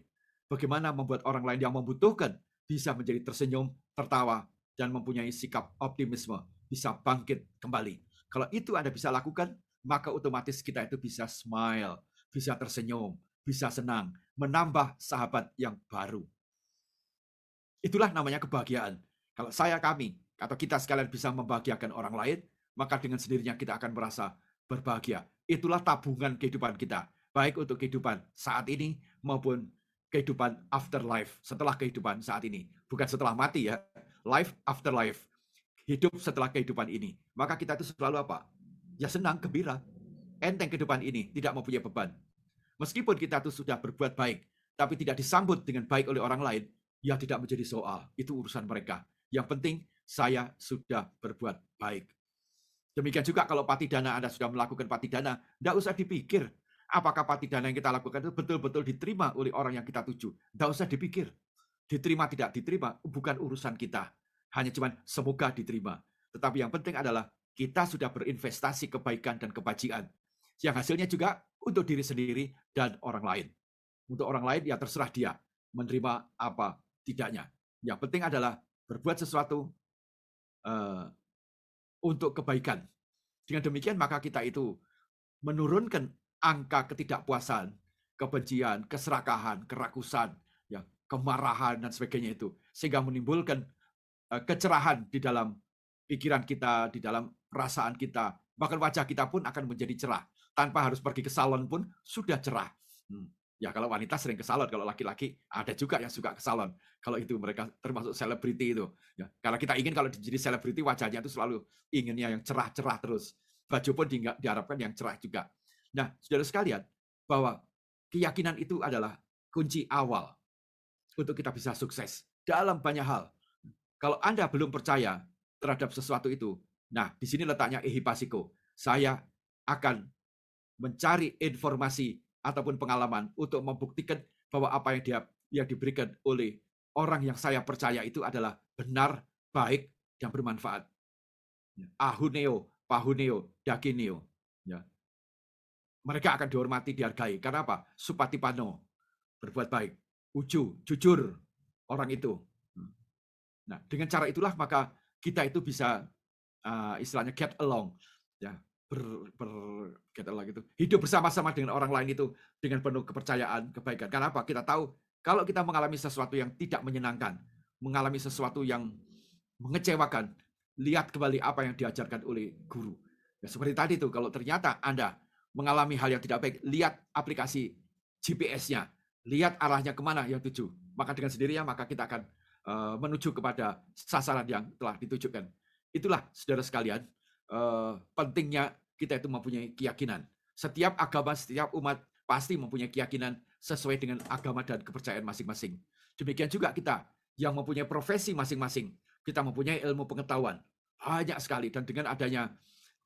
Bagaimana membuat orang lain yang membutuhkan bisa menjadi tersenyum, tertawa, dan mempunyai sikap optimisme, bisa bangkit kembali. Kalau itu Anda bisa lakukan, maka otomatis kita itu bisa smile, bisa tersenyum, bisa senang, menambah sahabat yang baru. Itulah namanya kebahagiaan. Kalau saya, kami, atau kita sekalian bisa membahagiakan orang lain, maka dengan sendirinya kita akan merasa berbahagia. Itulah tabungan kehidupan kita, baik untuk kehidupan saat ini maupun kehidupan afterlife, setelah kehidupan saat ini. Bukan setelah mati ya, life after life. Hidup setelah kehidupan ini. Maka kita itu selalu apa? Ya senang, gembira. Enteng kehidupan ini, tidak mempunyai beban. Meskipun kita itu sudah berbuat baik, tapi tidak disambut dengan baik oleh orang lain, ya tidak menjadi soal. Itu urusan mereka. Yang penting saya sudah berbuat baik. Demikian juga kalau patidana Anda sudah melakukan patidana, tidak usah dipikir apakah patidana yang kita lakukan itu betul-betul diterima oleh orang yang kita tuju. Tidak usah dipikir. Diterima tidak diterima bukan urusan kita. Hanya cuman semoga diterima. Tetapi yang penting adalah kita sudah berinvestasi kebaikan dan kebajikan. Yang hasilnya juga untuk diri sendiri dan orang lain. Untuk orang lain ya terserah dia menerima apa tidaknya. Yang penting adalah berbuat sesuatu uh, untuk kebaikan. Dengan demikian maka kita itu menurunkan angka ketidakpuasan, kebencian, keserakahan, kerakusan, ya, kemarahan dan sebagainya itu sehingga menimbulkan uh, kecerahan di dalam pikiran kita, di dalam perasaan kita, bahkan wajah kita pun akan menjadi cerah. Tanpa harus pergi ke salon pun sudah cerah. Hmm. Ya kalau wanita sering ke salon, kalau laki-laki ada juga yang suka ke salon. Kalau itu mereka termasuk selebriti itu. Ya, karena kita ingin kalau jadi selebriti wajahnya itu selalu inginnya yang cerah-cerah terus. Baju pun di, diharapkan yang cerah juga. Nah, saudara sekalian, bahwa keyakinan itu adalah kunci awal untuk kita bisa sukses dalam banyak hal. Kalau Anda belum percaya terhadap sesuatu itu, nah di sini letaknya ehipasiko. Saya akan mencari informasi ataupun pengalaman untuk membuktikan bahwa apa yang dia yang diberikan oleh orang yang saya percaya itu adalah benar, baik, dan bermanfaat. Ya, ahuneo, pahuneo, dakineo. Ya. Mereka akan dihormati, dihargai. Karena apa? Supatipano, berbuat baik. Uju, jujur, orang itu. Nah, dengan cara itulah maka kita itu bisa uh, istilahnya get along. Ya, ber, ber gitu. Hidup bersama-sama dengan orang lain itu dengan penuh kepercayaan, kebaikan. Kenapa? Kita tahu kalau kita mengalami sesuatu yang tidak menyenangkan, mengalami sesuatu yang mengecewakan, lihat kembali apa yang diajarkan oleh guru. Ya, seperti tadi itu, kalau ternyata Anda mengalami hal yang tidak baik, lihat aplikasi GPS-nya, lihat arahnya ke mana yang tuju. Maka dengan sendirinya maka kita akan uh, menuju kepada sasaran yang telah ditujukan. Itulah saudara sekalian, uh, pentingnya kita itu mempunyai keyakinan. Setiap agama, setiap umat pasti mempunyai keyakinan sesuai dengan agama dan kepercayaan masing-masing. Demikian juga kita yang mempunyai profesi masing-masing. Kita mempunyai ilmu pengetahuan. Banyak sekali. Dan dengan adanya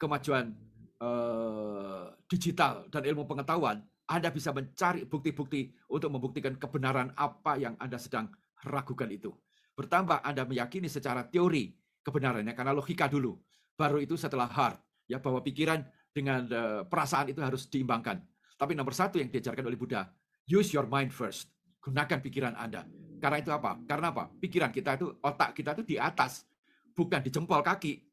kemajuan uh, digital dan ilmu pengetahuan, Anda bisa mencari bukti-bukti untuk membuktikan kebenaran apa yang Anda sedang ragukan itu. Bertambah Anda meyakini secara teori kebenarannya, karena logika dulu Baru itu setelah heart, ya bahwa pikiran dengan uh, perasaan itu harus diimbangkan. Tapi nomor satu yang diajarkan oleh Buddha, use your mind first. Gunakan pikiran Anda. Karena itu apa? Karena apa? Pikiran kita itu, otak kita itu di atas, bukan di jempol kaki.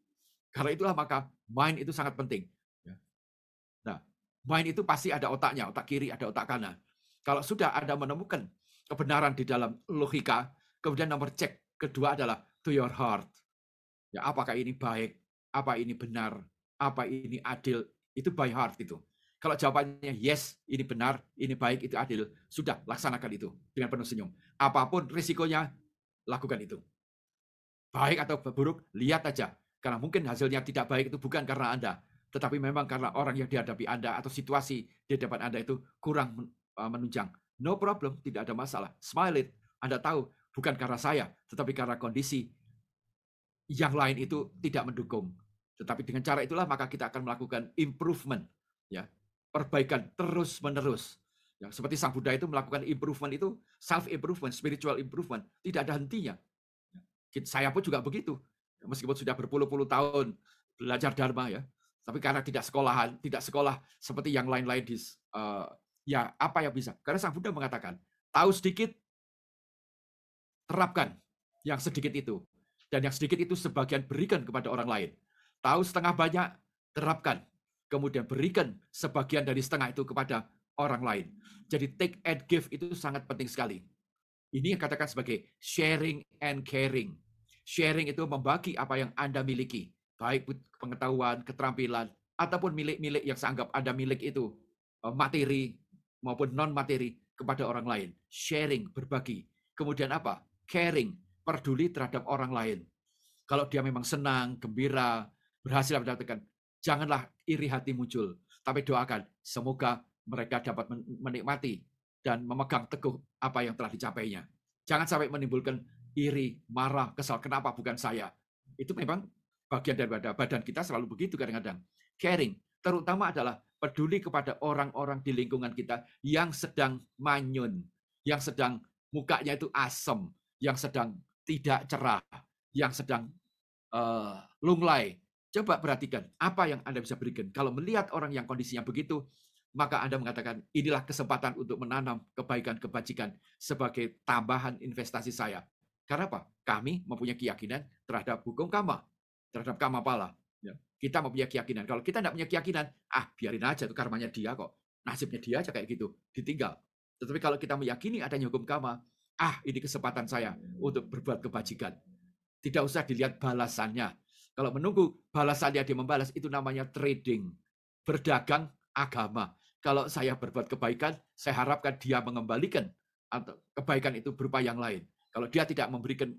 Karena itulah maka mind itu sangat penting. Ya. Nah, mind itu pasti ada otaknya, otak kiri, ada otak kanan. Kalau sudah Anda menemukan kebenaran di dalam logika, kemudian nomor cek kedua adalah to your heart. Ya, apakah ini baik? Apa ini benar? Apa ini adil? Itu by heart itu. Kalau jawabannya yes, ini benar, ini baik, itu adil, sudah laksanakan itu dengan penuh senyum. Apa pun risikonya, lakukan itu. Baik atau buruk, lihat aja. Karena mungkin hasilnya tidak baik itu bukan karena Anda, tetapi memang karena orang yang dihadapi Anda atau situasi di depan Anda itu kurang uh, menunjang. No problem, tidak ada masalah. Smile it. Anda tahu, bukan karena saya, tetapi karena kondisi yang lain itu tidak mendukung. Tetapi dengan cara itulah maka kita akan melakukan improvement. ya perbaikan terus menerus. Ya, seperti Sang Buddha itu melakukan improvement itu self improvement, spiritual improvement, tidak ada hentinya. Ya, saya pun juga begitu. Ya, meskipun sudah berpuluh-puluh tahun belajar dharma ya, tapi karena tidak sekolahan, tidak sekolah seperti yang lain-lain di uh, ya apa yang bisa? Karena Sang Buddha mengatakan, tahu sedikit terapkan yang sedikit itu. Dan yang sedikit itu sebagian berikan kepada orang lain. Tahu setengah banyak, terapkan kemudian berikan sebagian dari setengah itu kepada orang lain. Jadi take and give itu sangat penting sekali. Ini yang katakan sebagai sharing and caring. Sharing itu membagi apa yang Anda miliki, baik pengetahuan, keterampilan, ataupun milik-milik yang seanggap Anda milik itu, eh, materi maupun non-materi kepada orang lain. Sharing, berbagi. Kemudian apa? Caring, peduli terhadap orang lain. Kalau dia memang senang, gembira, berhasil mendapatkan janganlah iri hati muncul, tapi doakan semoga mereka dapat menikmati dan memegang teguh apa yang telah dicapainya. Jangan sampai menimbulkan iri, marah, kesal. Kenapa bukan saya? Itu memang bagian daripada badan kita selalu begitu kadang-kadang. Caring, terutama adalah peduli kepada orang-orang di lingkungan kita yang sedang manyun, yang sedang mukanya itu asem, yang sedang tidak cerah, yang sedang uh, lunglai, Coba perhatikan apa yang Anda bisa berikan. Kalau melihat orang yang kondisinya begitu, maka Anda mengatakan inilah kesempatan untuk menanam kebaikan-kebajikan sebagai tambahan investasi saya. Karena apa? Kami mempunyai keyakinan terhadap hukum kama, terhadap kama pala. Ya. Kita mempunyai keyakinan. Kalau kita tidak punya keyakinan, ah biarin aja itu karmanya dia kok. Nasibnya dia aja kayak gitu, ditinggal. Tetapi kalau kita meyakini adanya hukum kama, ah ini kesempatan saya untuk berbuat kebajikan. Tidak usah dilihat balasannya, kalau menunggu balasannya dia membalas, itu namanya trading. Berdagang agama. Kalau saya berbuat kebaikan, saya harapkan dia mengembalikan atau kebaikan itu berupa yang lain. Kalau dia tidak memberikan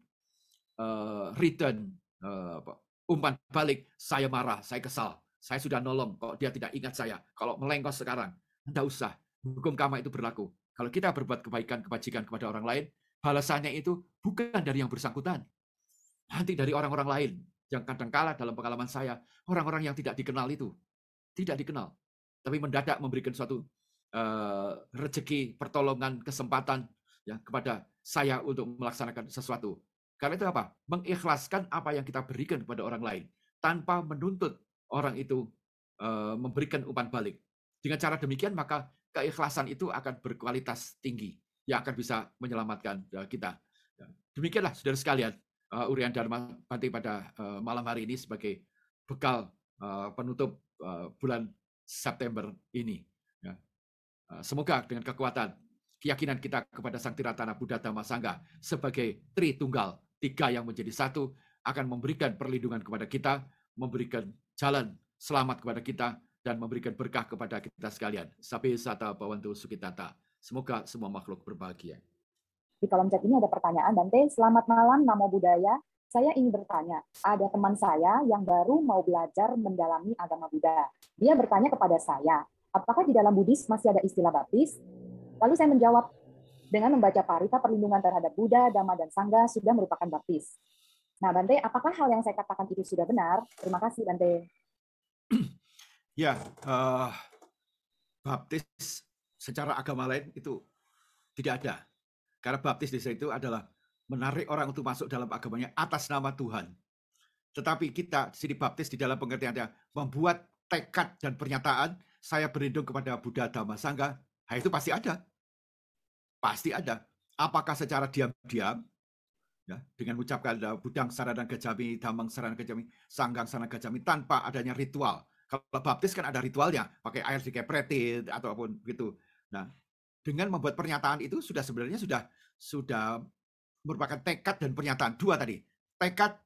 uh, return, uh, umpan balik, saya marah, saya kesal. Saya sudah nolong, kok dia tidak ingat saya. Kalau melengkos sekarang, tidak usah. Hukum kama itu berlaku. Kalau kita berbuat kebaikan, kebajikan kepada orang lain, balasannya itu bukan dari yang bersangkutan. Nanti dari orang-orang lain yang kadang kala dalam pengalaman saya, orang-orang yang tidak dikenal itu, tidak dikenal. Tapi mendadak memberikan suatu uh, rezeki, pertolongan, kesempatan ya kepada saya untuk melaksanakan sesuatu. Karena itu apa? Mengikhlaskan apa yang kita berikan kepada orang lain tanpa menuntut orang itu uh, memberikan umpan balik. Dengan cara demikian maka keikhlasan itu akan berkualitas tinggi yang akan bisa menyelamatkan uh, kita. Ya, demikianlah saudara sekalian, uh, Urian Dharma Bante pada uh, malam hari ini sebagai bekal uh, penutup uh, bulan September ini. Ya. Uh, semoga dengan kekuatan keyakinan kita kepada Sang Tiratana Buddha Dhamma Sangha sebagai Tritunggal, tiga yang menjadi satu, akan memberikan perlindungan kepada kita, memberikan jalan selamat kepada kita, dan memberikan berkah kepada kita sekalian. Sabi sata bawantu sukitata. Semoga semua makhluk berbahagia. Di kolom chat ini ada pertanyaan, Dante, selamat malam, Namo Buddhaya. Saya ingin bertanya, ada teman saya yang baru mau belajar mendalami agama Buddha. Dia bertanya kepada saya, apakah di dalam Buddhis masih ada istilah baptis? Lalu saya menjawab, dengan membaca parita perlindungan terhadap Buddha, Dhamma, dan Sangha sudah merupakan baptis. Nah, Bante, apakah hal yang saya katakan itu sudah benar? Terima kasih, Bante. <clears throat> Ya, uh, baptis secara agama lain itu tidak ada. Karena baptis di situ adalah menarik orang untuk masuk dalam agamanya atas nama Tuhan. Tetapi kita sini baptis di dalam pengertiannya membuat tekad dan pernyataan saya berlindung kepada Buddha Dhamma Sangha, nah itu pasti ada. Pasti ada. Apakah secara diam-diam ya, dengan mengucapkan budang sarana gajami, damang sarana gajami, sanggang sarana gajami tanpa adanya ritual. Kalau baptis kan ada ritualnya, pakai air dikepretin ataupun begitu. Nah, dengan membuat pernyataan itu sudah sebenarnya sudah sudah merupakan tekad dan pernyataan dua tadi. Tekad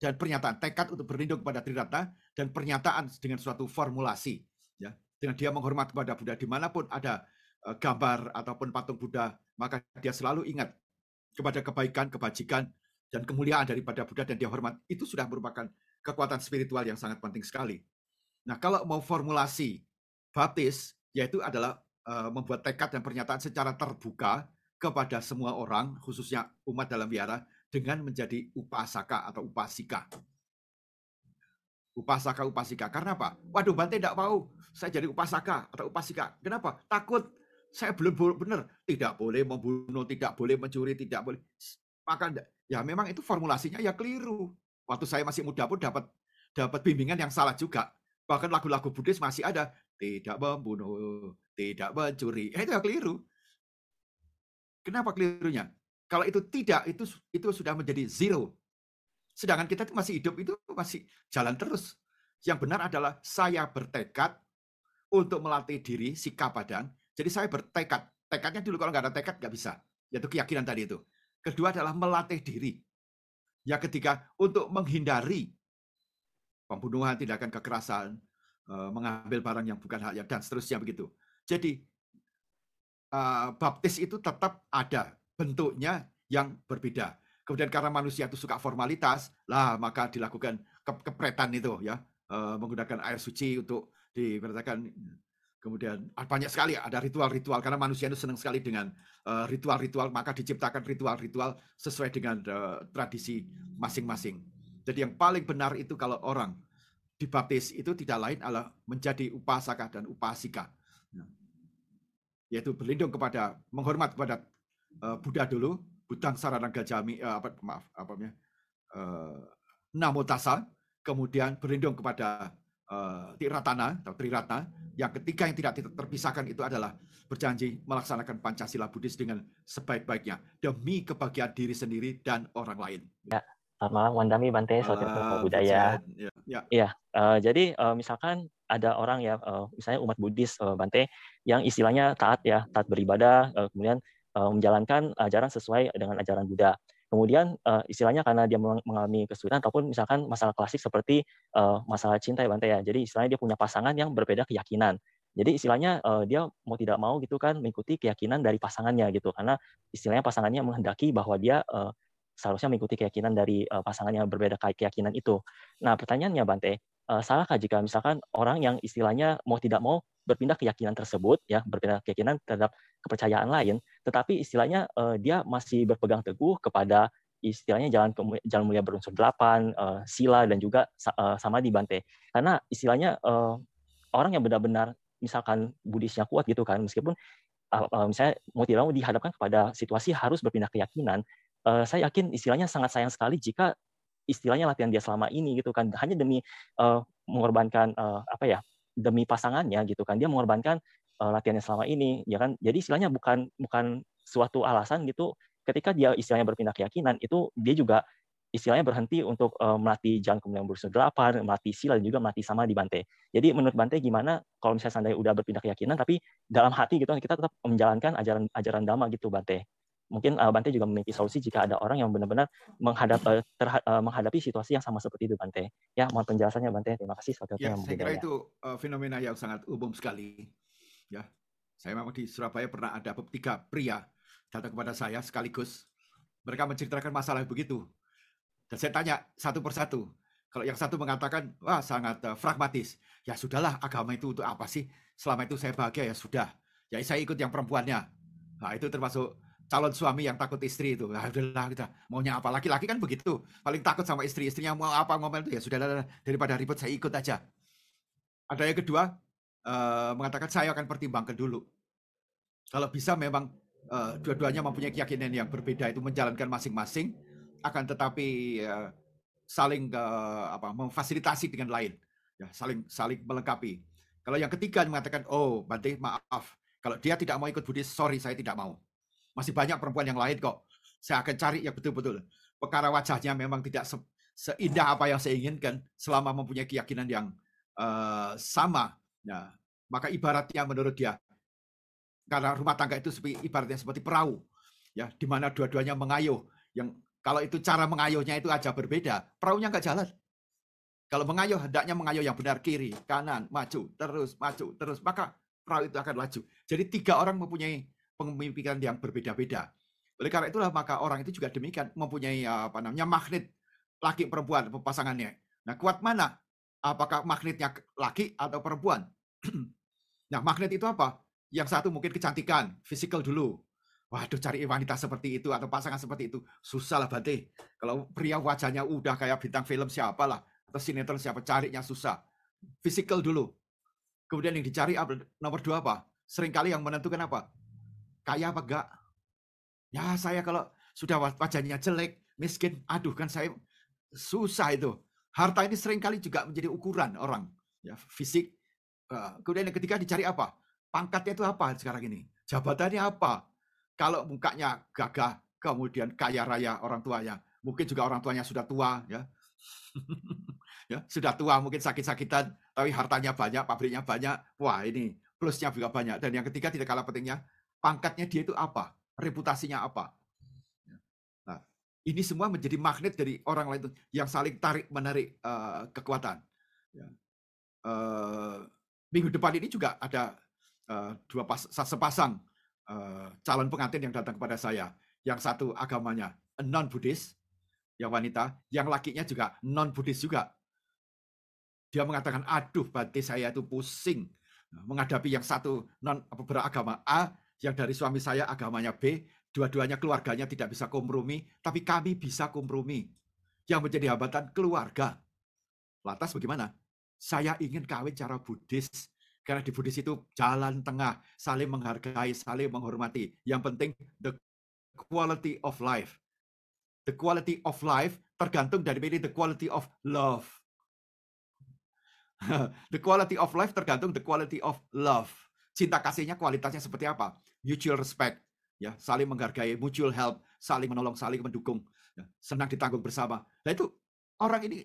dan pernyataan tekad untuk berlindung kepada Triratna dan pernyataan dengan suatu formulasi ya dengan dia menghormat kepada Buddha di mana pun ada uh, gambar ataupun patung Buddha maka dia selalu ingat kepada kebaikan kebajikan dan kemuliaan daripada Buddha dan dia hormat itu sudah merupakan kekuatan spiritual yang sangat penting sekali. Nah kalau mau formulasi baptis yaitu adalah uh, membuat tekad dan pernyataan secara terbuka kepada semua orang khususnya umat dalam wihara dengan menjadi upasaka atau upasika. Upasaka upasika. Karena apa? Waduh, Bante tidak mau saya jadi upasaka atau upasika. Kenapa? Takut saya belum benar. Tidak boleh membunuh, tidak boleh mencuri, tidak boleh. Maka ya memang itu formulasinya ya keliru. Waktu saya masih muda pun dapat dapat bimbingan yang salah juga. Bahkan lagu-lagu Buddhis masih ada tidak membunuh, tidak mencuri. Ya, itu keliru. Kenapa kelirunya? Kalau itu tidak, itu itu sudah menjadi zero. Sedangkan kita itu masih hidup itu masih jalan terus. Yang benar adalah saya bertekad untuk melatih diri sikap badan. Jadi saya bertekad. Tekadnya dulu kalau nggak ada tekad nggak bisa. Yaitu keyakinan tadi itu. Kedua adalah melatih diri. Ya ketika untuk menghindari pembunuhan, tindakan kekerasan, eh, mengambil barang yang bukan haknya dan seterusnya begitu. Jadi eh, baptis itu tetap ada bentuknya yang berbeda. Kemudian karena manusia itu suka formalitas, lah maka dilakukan ke kepretan itu ya, uh, menggunakan air suci untuk diberitakan. Kemudian ah, banyak sekali ada ritual-ritual karena manusia itu senang sekali dengan eh, ritual-ritual, maka diciptakan ritual-ritual sesuai dengan tradisi masing-masing. Jadi yang paling benar itu kalau orang dibaptis itu tidak lain adalah menjadi upasaka dan upasika. Ya. Yaitu berlindung kepada, menghormat kepada uh, Buddha dulu, Butang Saranaga Jami, uh, apa, maaf, apa Namo Tassa, kemudian berlindung kepada Tiratana atau Triratna. Yang ketiga yang tidak terpisahkan itu adalah berjanji melaksanakan Pancasila Buddhis dengan sebaik-baiknya demi kebahagiaan diri sendiri dan orang lain. Ya, selamat malam Wandami Bante, saudara uh, budaya. Ya, ya. ya uh, jadi uh, misalkan ada orang ya, uh, misalnya umat Buddhis uh, Bante, yang istilahnya taat ya, taat beribadah, uh, kemudian uh, menjalankan ajaran sesuai dengan ajaran Buddha. Kemudian uh, istilahnya karena dia mengalami kesulitan ataupun misalkan masalah klasik seperti uh, masalah cinta ya Bante ya. Jadi istilahnya dia punya pasangan yang berbeda keyakinan. Jadi istilahnya uh, dia mau tidak mau gitu kan mengikuti keyakinan dari pasangannya gitu karena istilahnya pasangannya menghendaki bahwa dia uh, seharusnya mengikuti keyakinan dari uh, pasangan yang berbeda keyakinan itu. Nah, pertanyaannya Bante, uh, salahkah jika misalkan orang yang istilahnya mau tidak mau berpindah keyakinan tersebut ya berpindah keyakinan terhadap kepercayaan lain tetapi istilahnya uh, dia masih berpegang teguh kepada istilahnya jalan jalan mulia berunsur delapan uh, sila dan juga uh, sama di Bante karena istilahnya uh, orang yang benar-benar misalkan Buddhisnya kuat gitu kan meskipun misalnya mau tidak mau dihadapkan kepada situasi harus berpindah keyakinan uh, saya yakin istilahnya sangat sayang sekali jika istilahnya latihan dia selama ini gitu kan. Hanya demi uh, mengorbankan uh, apa ya demi pasangannya gitu kan. Dia mengorbankan uh, latihannya selama ini ya kan. Jadi istilahnya bukan bukan suatu alasan gitu. Ketika dia istilahnya berpindah keyakinan itu dia juga istilahnya berhenti untuk uh, melatih jalan kemudian berusaha delapan, melatih sila dan juga melatih sama di Bante. Jadi menurut Bante gimana kalau misalnya seandainya udah berpindah keyakinan tapi dalam hati gitu kita tetap menjalankan ajaran ajaran dhamma gitu Bante mungkin uh, Bante juga memiliki solusi jika ada orang yang benar-benar menghadap, uh, uh, menghadapi situasi yang sama seperti itu Bante. Ya, mohon penjelasannya Bante. Terima kasih. Ya, saya kira itu uh, fenomena yang sangat umum sekali. Ya, saya memang di Surabaya pernah ada tiga pria datang kepada saya sekaligus. Mereka menceritakan masalah begitu. Dan saya tanya satu persatu. Kalau yang satu mengatakan, wah sangat uh, pragmatis. Ya sudahlah, agama itu untuk apa sih? Selama itu saya bahagia ya sudah. Ya saya ikut yang perempuannya. Nah itu termasuk calon suami yang takut istri itu. Nah, udahlah kita maunya apa laki-laki kan begitu. Paling takut sama istri, istrinya mau apa ngomel itu ya sudah daripada ribet saya ikut aja. Ada yang kedua uh, mengatakan saya akan pertimbangkan dulu. Kalau bisa memang uh, dua-duanya mempunyai keyakinan yang berbeda itu menjalankan masing-masing, akan tetapi uh, saling uh, apa memfasilitasi dengan lain, ya saling saling melengkapi. Kalau yang ketiga mengatakan, oh Bante maaf, kalau dia tidak mau ikut Buddhis, sorry saya tidak mau. Masih banyak perempuan yang lain kok. Saya akan cari yang betul-betul. Perkara wajahnya memang tidak se seindah apa yang saya inginkan selama mempunyai keyakinan yang uh, sama. Ya, maka ibaratnya menurut dia, karena rumah tangga itu seperti ibaratnya seperti perahu, ya, di mana dua-duanya mengayuh. Yang kalau itu cara mengayuhnya itu aja berbeda, perahunya nggak jalan. Kalau mengayuh, hendaknya mengayuh yang benar kiri, kanan, maju, terus, maju, terus. Maka perahu itu akan laju. Jadi tiga orang mempunyai pemikiran yang berbeda-beda. Oleh karena itulah maka orang itu juga demikian mempunyai apa namanya magnet laki perempuan pasangannya. Nah kuat mana? Apakah magnetnya laki atau perempuan? <clears throat> nah magnet itu apa? Yang satu mungkin kecantikan, fisikal dulu. Waduh cari wanita seperti itu atau pasangan seperti itu susah lah Bante. Kalau pria wajahnya udah kayak bintang film siapalah atau sinetron siapa carinya susah. Physical dulu. Kemudian yang dicari nomor dua apa? Seringkali yang menentukan apa? Kaya apa enggak? Ya saya kalau sudah wajahnya jelek, miskin, aduh kan saya susah itu. Harta ini sering kali juga menjadi ukuran orang. Ya, fisik. Eh, kemudian yang ketiga dicari apa? Pangkatnya itu apa sekarang ini? Jabatannya apa? Kalau mukanya gagah, kemudian kaya raya orang tuanya, mungkin juga orang tuanya sudah tua, ya <laughs> ya sudah tua mungkin sakit-sakitan tapi hartanya banyak pabriknya banyak wah ini plusnya juga banyak dan yang ketiga tidak kalah pentingnya pangkatnya dia itu apa reputasinya apa ya. nah ini semua menjadi magnet dari orang lain yang saling tarik menarik uh, kekuatan ya. uh, minggu depan ini juga ada uh, dua pas, sepasang uh, calon pengantin yang datang kepada saya yang satu agamanya non Buddhis yang wanita, yang lakinya juga non Buddhis juga. Dia mengatakan, aduh batin saya itu pusing menghadapi yang satu non beragama A, yang dari suami saya agamanya B, dua-duanya keluarganya tidak bisa kompromi, tapi kami bisa kompromi. Yang menjadi hambatan keluarga. Lantas bagaimana? Saya ingin kawin cara Buddhis, karena di Buddhis itu jalan tengah, saling menghargai, saling menghormati. Yang penting the quality of life the quality of life tergantung dari the quality of love. <laughs> the quality of life tergantung the quality of love. Cinta kasihnya kualitasnya seperti apa? Mutual respect, ya, saling menghargai, mutual help, saling menolong, saling mendukung, ya, senang ditanggung bersama. Nah itu orang ini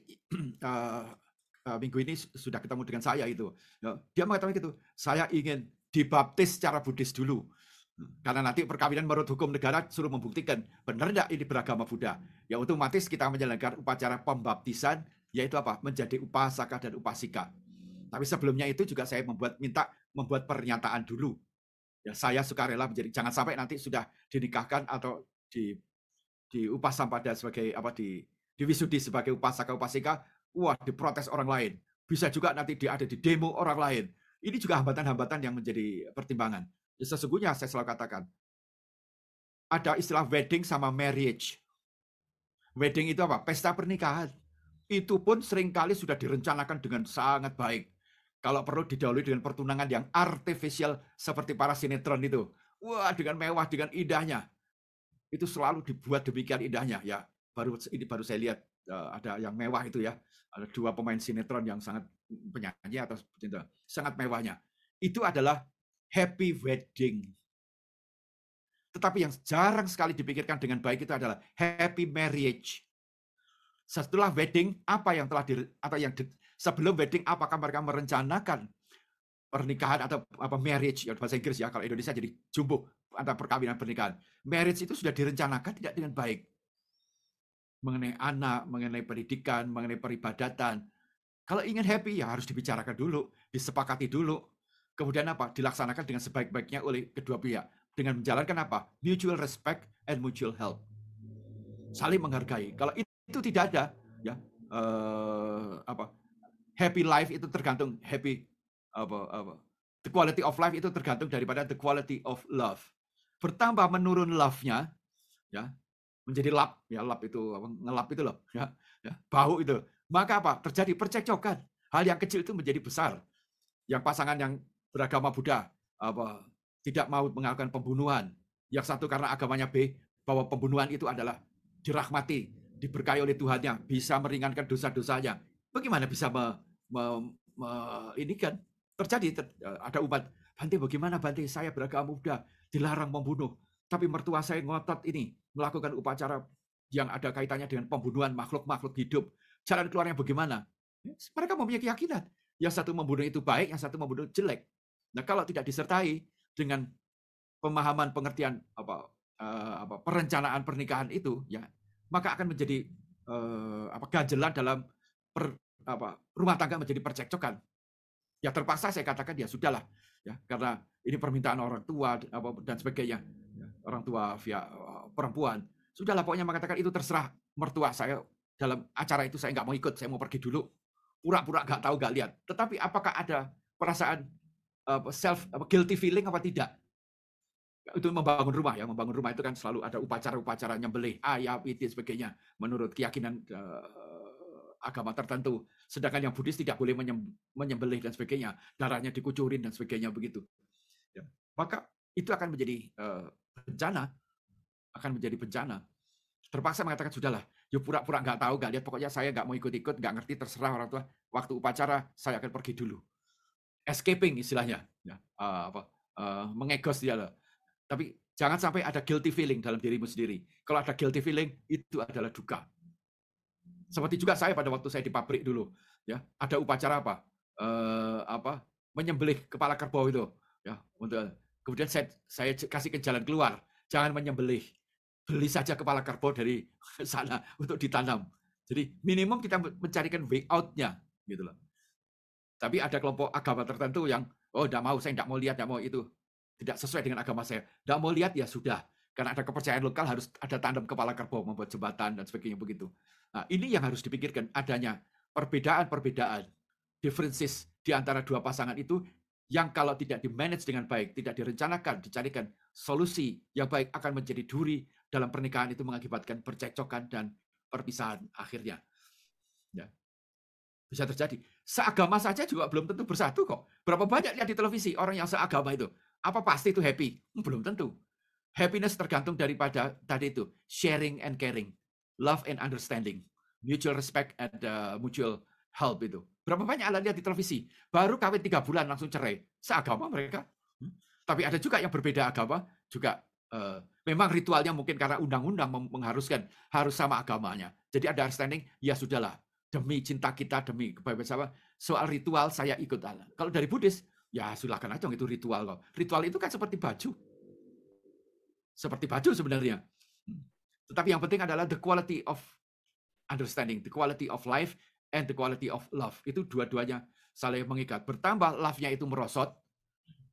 uh, <clears throat> uh, minggu ini sudah ketemu dengan saya itu. Ya, dia mengatakan gitu, saya ingin dibaptis secara Buddhis dulu. Karena nanti perkawinan menurut hukum negara suruh membuktikan benar tidak ini beragama Buddha. Ya otomatis kita menjalankan upacara pembaptisan yaitu apa? Menjadi upasaka dan upasika. Tapi sebelumnya itu juga saya membuat minta membuat pernyataan dulu. Ya saya sukarela menjadi jangan sampai nanti sudah dinikahkan atau di di upasam pada sebagai apa di di wisudi sebagai upasaka upasika, wah diprotes orang lain. Bisa juga nanti dia ada di demo orang lain. Ini juga hambatan-hambatan yang menjadi pertimbangan. Ya, sesungguhnya saya selalu katakan, ada istilah wedding sama marriage. Wedding itu apa? Pesta pernikahan. Itu pun sering kali sudah direncanakan dengan sangat baik. Kalau perlu didahului dengan pertunangan yang artificial seperti para sinetron itu. Wah, dengan mewah, dengan indahnya. Itu selalu dibuat demikian indahnya. Ya, baru ini baru saya lihat uh, ada yang mewah itu ya. Ada dua pemain sinetron yang sangat penyanyi atau. Sangat mewahnya. Itu adalah happy wedding. Tetapi yang jarang sekali dipikirkan dengan baik itu adalah happy marriage. Setelah wedding, apa yang telah di, atau yang di, sebelum wedding, apakah mereka merencanakan pernikahan atau apa marriage ya bahasa Inggris ya kalau Indonesia jadi jumbo antara perkawinan pernikahan. Marriage itu sudah direncanakan tidak dengan baik. Mengenai anak, mengenai pendidikan, mengenai peribadatan. Kalau ingin happy ya harus dibicarakan dulu, disepakati dulu. Kemudian apa? Dilaksanakan dengan sebaik-baiknya oleh kedua pihak. Dengan menjalankan apa? Mutual respect and mutual help. Saling menghargai. Kalau itu tidak ada, ya uh, apa? Happy life itu tergantung happy apa apa the quality of life itu tergantung daripada the quality of love. Bertambah menurun love-nya, ya menjadi lap, ya lap itu apa, ngelap itu loh, ya, ya bau itu. Maka apa? Terjadi percekcokan. Hal yang kecil itu menjadi besar. Yang pasangan yang beragama Buddha apa tidak mau melakukan pembunuhan. Yang satu karena agamanya B bahwa pembunuhan itu adalah dirahmati, diberkahi oleh Tuhannya, bisa meringankan dosa-dosanya. Bagaimana bisa me, me, me, ini kan terjadi ter, ada umat Bante bagaimana Bante saya beragama muda dilarang membunuh. Tapi mertua saya ngotot ini melakukan upacara yang ada kaitannya dengan pembunuhan makhluk-makhluk hidup. Jalan keluarnya bagaimana? Mereka mempunyai keyakinan. Yang satu membunuh itu baik yang satu membunuh jelek. Nah kalau tidak disertai dengan pemahaman pengertian apa uh, apa perencanaan pernikahan itu ya maka akan menjadi uh, apa ganjelan dalam per, apa rumah tangga menjadi percekcokan. Ya terpaksa saya katakan ya sudahlah ya karena ini permintaan orang tua apa dan sebagainya ya, orang tua via eh, perempuan. Sudahlah pokoknya mengatakan itu terserah mertua saya. Dalam acara itu saya nggak mau ikut saya mau pergi dulu. Pura-pura nggak tahu nggak lihat. Tetapi apakah ada perasaan self guilty feeling apa tidak? Itu membangun rumah ya membangun rumah itu kan selalu ada upacara-upacara nyembelih ayam itu sebagainya. Menurut keyakinan uh, agama tertentu sedangkan yang Buddhis tidak boleh menyembelih dan sebagainya darahnya dikucurin dan sebagainya begitu ya. maka itu akan menjadi uh, bencana akan menjadi bencana terpaksa mengatakan sudahlah yuk pura-pura nggak tahu nggak lihat pokoknya saya nggak mau ikut-ikut nggak ngerti terserah orang tua waktu upacara saya akan pergi dulu escaping istilahnya ya uh, apa uh, mengegos dia lah tapi jangan sampai ada guilty feeling dalam dirimu sendiri. Kalau ada guilty feeling, itu adalah duka. Seperti juga saya pada waktu saya di pabrik dulu, ya ada upacara apa, uh, apa menyembelih kepala kerbau itu, ya untuk kemudian saya saya kasih ke jalan keluar, jangan menyembelih, beli saja kepala kerbau dari <laughs> sana untuk ditanam. Jadi minimum kita mencarikan way out-nya, gitu loh. Tapi ada kelompok agama tertentu yang, oh tidak mau, saya tidak mau lihat, tidak mau itu tidak sesuai dengan agama saya. Tidak mau lihat ya sudah. Karena ada kepercayaan lokal harus ada tandem kepala kerbau membuat jembatan dan sebagainya begitu. Nah, ini yang harus dipikirkan adanya perbedaan-perbedaan, differences di antara dua pasangan itu yang kalau tidak di-manage dengan baik, tidak direncanakan, dicarikan solusi yang baik akan menjadi duri dalam pernikahan itu mengakibatkan percekcokan dan perpisahan akhirnya. Ya. Bisa terjadi. Seagama saja juga belum tentu bersatu kok. Berapa banyak lihat di televisi orang yang seagama itu. Apa pasti itu happy? Belum tentu. Happiness tergantung daripada tadi itu sharing and caring, love and understanding, mutual respect and uh, mutual help itu. Berapa banyak anda lihat di televisi, baru kawin tiga bulan langsung cerai, seagama mereka. Hmm. Tapi ada juga yang berbeda agama, juga uh, memang ritualnya mungkin karena undang-undang mengharuskan harus sama agamanya. Jadi ada understanding, ya sudahlah, demi cinta kita, demi kebahagiaan soal ritual saya ikut. Kalau dari Buddhis, Ya silakan aja itu ritual kok. Ritual itu kan seperti baju. Seperti baju sebenarnya. Hmm. Tetapi yang penting adalah the quality of understanding, the quality of life, and the quality of love. Itu dua-duanya saling mengikat. Bertambah love-nya itu merosot,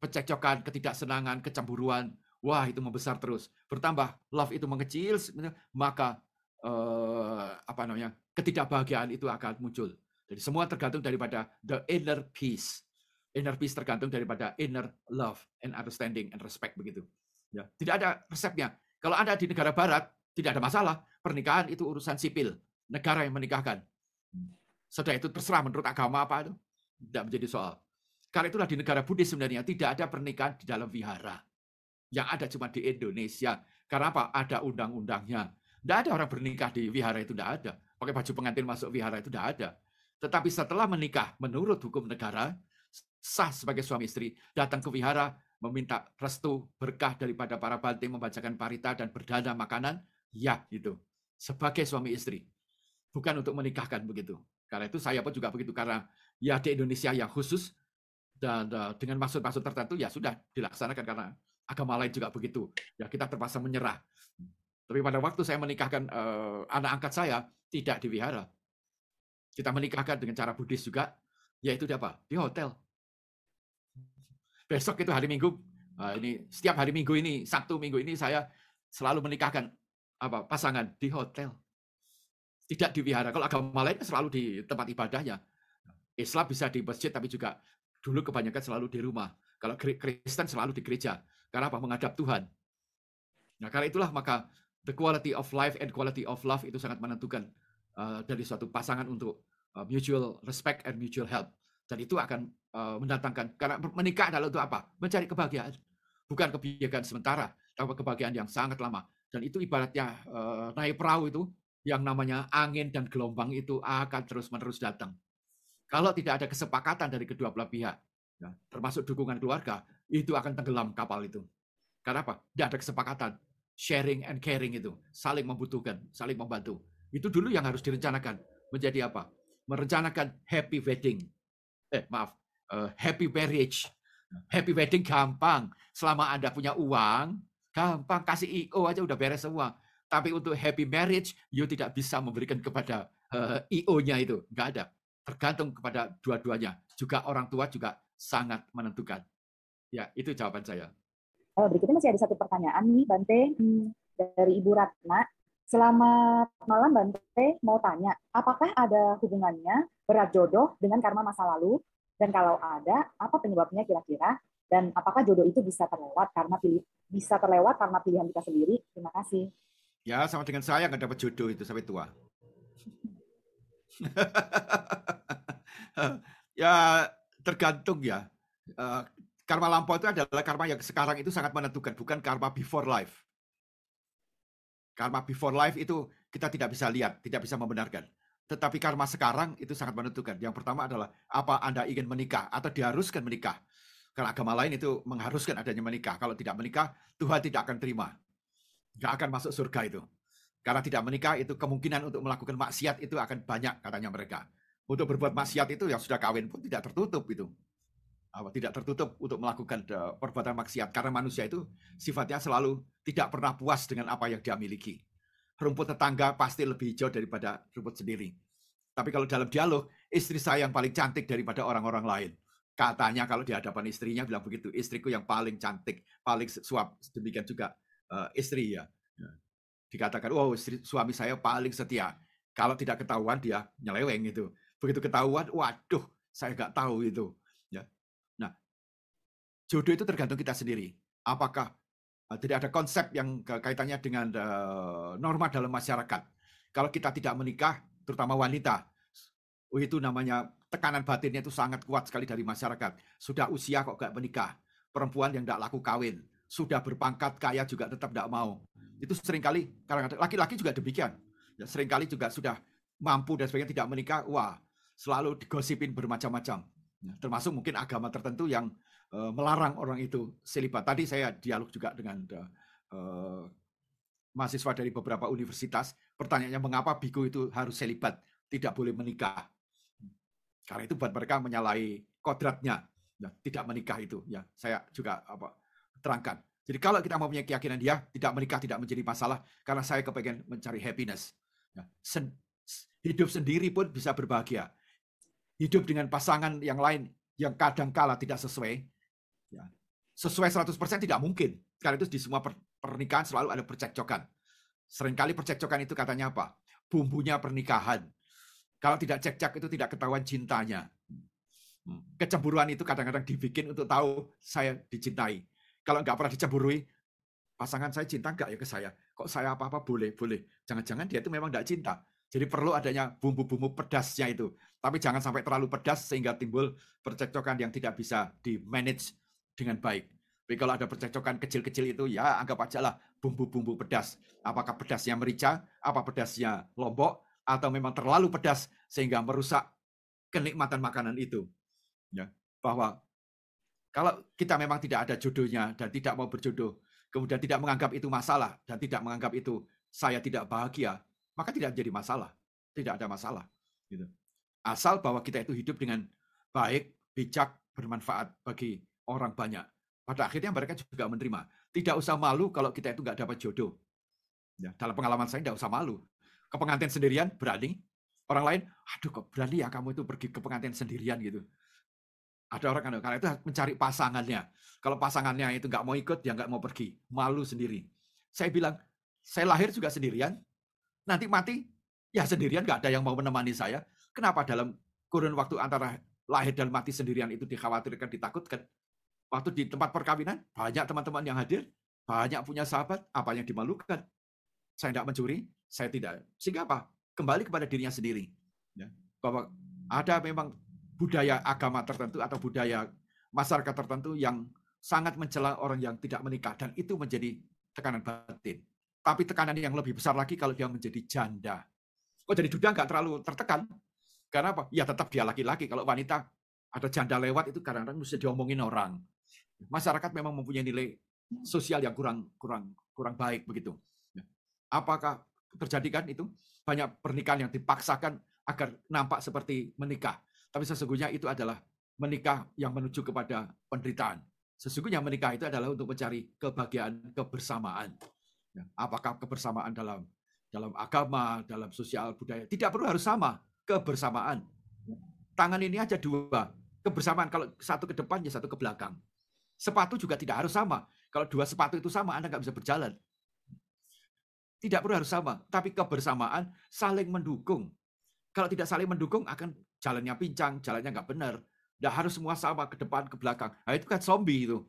pecekcokan, ketidaksenangan, kecemburuan, wah itu membesar terus. Bertambah love itu mengecil, maka eh, apa namanya ketidakbahagiaan itu akan muncul. Jadi semua tergantung daripada the inner peace. Inner peace tergantung daripada inner love and understanding and respect begitu. Ya, tidak ada resepnya. Kalau ada di negara barat, tidak ada masalah. Pernikahan itu urusan sipil, negara yang menikahkan. Setelah itu terserah menurut agama apa itu, tidak menjadi soal. Karena itulah di negara Buddhis sebenarnya tidak ada pernikahan di dalam vihara. Yang ada cuma di Indonesia. Karena apa? Ada undang-undangnya. Tidak ada orang bernikah di vihara itu, tidak ada. Pakai baju pengantin masuk vihara itu tidak ada. Tetapi setelah menikah menurut hukum negara, sah sebagai suami istri, datang ke wihara, meminta restu berkah daripada para bante membacakan parita dan berdana makanan, ya itu. Sebagai suami istri. Bukan untuk menikahkan begitu. Karena itu saya pun juga begitu. Karena ya di Indonesia yang khusus, dan uh, dengan maksud-maksud tertentu ya sudah dilaksanakan karena agama lain juga begitu. Ya kita terpaksa menyerah. Tapi pada waktu saya menikahkan uh, anak angkat saya, tidak di wihara. Kita menikahkan dengan cara Buddhis juga, yaitu di apa? Di hotel besok itu hari Minggu. Nah, ini setiap hari Minggu ini, Sabtu Minggu ini saya selalu menikahkan apa pasangan di hotel. Tidak di wihara. Kalau agama lain selalu di tempat ibadahnya. Islam bisa di masjid tapi juga dulu kebanyakan selalu di rumah. Kalau Kristen selalu di gereja. Karena apa? Menghadap Tuhan. Nah, karena itulah maka the quality of life and quality of love itu sangat menentukan uh, dari suatu pasangan untuk uh, mutual respect and mutual help. Dan itu akan uh, mendatangkan karena menikah adalah untuk apa? Mencari kebahagiaan. Bukan kebahagiaan sementara, tapi kebahagiaan yang sangat lama. Dan itu ibaratnya uh, naik perahu itu yang namanya angin dan gelombang itu akan terus-menerus datang. Kalau tidak ada kesepakatan dari kedua belah pihak, ya, termasuk dukungan keluarga, itu akan tenggelam kapal itu. Karena apa? Tidak ada kesepakatan. Sharing and caring itu. Saling membutuhkan, saling membantu. Itu dulu yang harus direncanakan. Menjadi apa? Merencanakan happy wedding. Eh, maaf. Uh, happy marriage. Happy wedding gampang. Selama Anda punya uang, gampang. Kasih IO aja udah beres semua. Tapi untuk happy marriage, you tidak bisa memberikan kepada eh, IO-nya itu. Nggak ada. Tergantung kepada dua-duanya. Juga orang tua juga sangat menentukan. Ya, itu jawaban saya. Oh, berikutnya masih ada satu pertanyaan nih, Bante, hmm, dari Ibu Ratna. Selamat malam, Bante. Mau tanya, apakah ada hubungannya berat jodoh dengan karma masa lalu? Dan kalau ada, apa penyebabnya kira-kira? Dan apakah jodoh itu bisa terlewat karena pilih bisa terlewat karena pilihan kita sendiri? Terima kasih. Ya, sama dengan saya nggak dapat jodoh itu sampai tua. <laughs> ya, tergantung ya. Uh, karma lampau itu adalah karma yang sekarang itu sangat menentukan, bukan karma before life. Karma before life itu kita tidak bisa lihat, tidak bisa membenarkan. Tetapi karma sekarang itu sangat menentukan. Yang pertama adalah apa Anda ingin menikah atau diharuskan menikah. Karena agama lain itu mengharuskan adanya menikah. Kalau tidak menikah, Tuhan tidak akan terima nggak akan masuk surga itu. Karena tidak menikah itu kemungkinan untuk melakukan maksiat itu akan banyak katanya mereka. Untuk berbuat maksiat itu yang sudah kawin pun tidak tertutup itu. Tidak tertutup untuk melakukan eh, perbuatan maksiat. Karena manusia itu sifatnya selalu tidak pernah puas dengan apa yang dia miliki. Rumput tetangga pasti lebih hijau daripada rumput sendiri. Tapi kalau dalam dialog, istri saya yang paling cantik daripada orang-orang lain. Katanya kalau di hadapan istrinya bilang begitu, istriku yang paling cantik, paling suap. Demikian juga uh, istri ya. ya. Dikatakan, oh istri, suami saya paling setia. Kalau tidak ketahuan dia nyeleweng itu. Begitu ketahuan, waduh, saya nggak tahu itu. Ya. Nah, jodoh itu tergantung kita sendiri. Apakah tidak ada konsep yang kaitannya dengan uh, norma dalam masyarakat. Kalau kita tidak menikah, terutama wanita, oh itu namanya tekanan batinnya itu sangat kuat sekali dari masyarakat. Sudah usia kok gak menikah. Perempuan yang tidak laku kawin sudah berpangkat kaya juga tetap tidak mau. Itu sering kali kadang-kadang laki-laki juga demikian. Ya, sering kali juga sudah mampu dan sebagainya tidak menikah, wah selalu digosipin bermacam-macam. Ya, termasuk mungkin agama tertentu yang melarang orang itu selibat. Tadi saya dialog juga dengan uh, mahasiswa dari beberapa universitas. Pertanyaannya mengapa biku itu harus selibat, tidak boleh menikah? Karena itu buat mereka menyalahi kodratnya, ya, tidak menikah itu. Ya, saya juga apa terangkan. Jadi kalau kita mau punya keyakinan dia, tidak menikah tidak menjadi masalah, karena saya kepengen mencari happiness. Ya, sen, hidup sendiri pun bisa berbahagia. Hidup dengan pasangan yang lain yang kadang kala tidak sesuai, sesuai 100% tidak mungkin. Karena itu di semua pernikahan selalu ada percekcokan. Seringkali percekcokan itu katanya apa? Bumbunya pernikahan. Kalau tidak cekcok itu tidak ketahuan cintanya. Hmm. Kecemburuan itu kadang-kadang dibikin untuk tahu saya dicintai kalau nggak pernah dicemburui, pasangan saya cinta nggak ya ke saya? Kok saya apa-apa boleh, boleh. Jangan-jangan dia itu memang nggak cinta. Jadi perlu adanya bumbu-bumbu pedasnya itu. Tapi jangan sampai terlalu pedas sehingga timbul percekcokan yang tidak bisa di-manage dengan baik. Tapi kalau ada percekcokan kecil-kecil itu, ya anggap aja lah bumbu-bumbu pedas. Apakah pedasnya merica, apa pedasnya lombok, atau memang terlalu pedas sehingga merusak kenikmatan makanan itu. Ya, bahwa kalau kita memang tidak ada jodohnya dan tidak mau berjodoh, kemudian tidak menganggap itu masalah dan tidak menganggap itu saya tidak bahagia, maka tidak menjadi masalah. Tidak ada masalah. Gitu. Asal bahwa kita itu hidup dengan baik, bijak, bermanfaat bagi orang banyak. Pada akhirnya mereka juga menerima. Tidak usah malu kalau kita itu nggak dapat jodoh. Ya, dalam pengalaman saya tidak usah malu. Ke pengantin sendirian berani. Orang lain, aduh kok berani ya kamu itu pergi ke pengantin sendirian gitu. Ada orang kan, karena itu mencari pasangannya. Kalau pasangannya itu nggak mau ikut, dia nggak mau pergi, malu sendiri. Saya bilang, saya lahir juga sendirian, nanti mati ya sendirian, nggak ada yang mau menemani saya. Kenapa dalam kurun waktu antara lahir dan mati sendirian itu dikhawatirkan, ditakutkan? Waktu di tempat perkawinan, banyak teman-teman yang hadir, banyak punya sahabat, apa yang dimalukan? Saya tidak mencuri, saya tidak. Sehingga apa? Kembali kepada dirinya sendiri. Ya, bahwa ada memang budaya agama tertentu atau budaya masyarakat tertentu yang sangat mencela orang yang tidak menikah dan itu menjadi tekanan batin. Tapi tekanan yang lebih besar lagi kalau dia menjadi janda. Kok jadi duda nggak terlalu tertekan? Karena apa? Ya tetap dia laki-laki. Kalau wanita ada janda lewat itu kadang-kadang mesti diomongin orang. Masyarakat memang mempunyai nilai sosial yang kurang kurang kurang baik begitu. Ya. Apakah terjadi kan itu banyak pernikahan yang dipaksakan agar nampak seperti menikah, tapi sesungguhnya itu adalah menikah yang menuju kepada penderitaan. Sesungguhnya menikah itu adalah untuk mencari kebahagiaan kebersamaan. Ya, apakah kebersamaan dalam dalam agama, dalam sosial budaya tidak perlu harus sama kebersamaan. Tangan ini aja dua kebersamaan. Kalau satu ke depan ya satu ke belakang. Sepatu juga tidak harus sama. Kalau dua sepatu itu sama, Anda nggak bisa berjalan. Tidak perlu harus sama, tapi kebersamaan saling mendukung. Kalau tidak saling mendukung akan jalannya pincang, jalannya nggak benar. Tidak harus semua sama ke depan, ke belakang. Nah, itu kan zombie itu.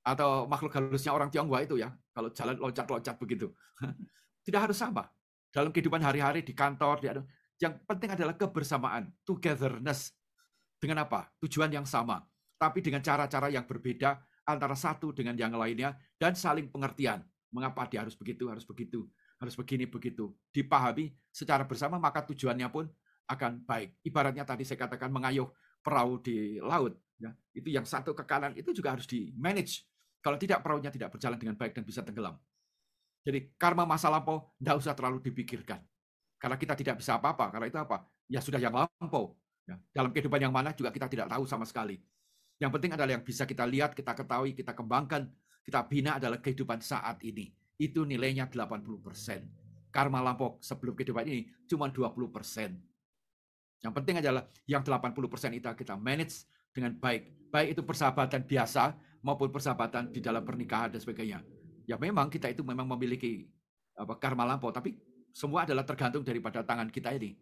Atau makhluk halusnya orang Tionghoa itu ya. Kalau jalan loncat-loncat begitu. <laughs> Tidak harus sama. Dalam kehidupan hari-hari, di kantor, di yang penting adalah kebersamaan, togetherness. Dengan apa? Tujuan yang sama. Tapi dengan cara-cara yang berbeda antara satu dengan yang lainnya dan saling pengertian. Mengapa dia harus begitu, harus begitu, harus begini, begitu. Dipahami secara bersama, maka tujuannya pun akan baik. Ibaratnya tadi saya katakan mengayuh perahu di laut, ya, itu yang satu ke kanan itu juga harus di manage. Kalau tidak perahunya tidak berjalan dengan baik dan bisa tenggelam. Jadi karma masa lampau tidak usah terlalu dipikirkan. Karena kita tidak bisa apa-apa. Karena itu apa? Ya sudah yang lampau. Ya, dalam kehidupan yang mana juga kita tidak tahu sama sekali. Yang penting adalah yang bisa kita lihat, kita ketahui, kita kembangkan, kita bina adalah kehidupan saat ini. Itu nilainya 80%. Karma lampau sebelum kehidupan ini cuma 20%. Yang penting adalah yang 80% itu kita manage dengan baik. Baik itu persahabatan biasa maupun persahabatan di dalam pernikahan dan sebagainya. Ya memang kita itu memang memiliki apa karma lampau, tapi semua adalah tergantung daripada tangan kita ini.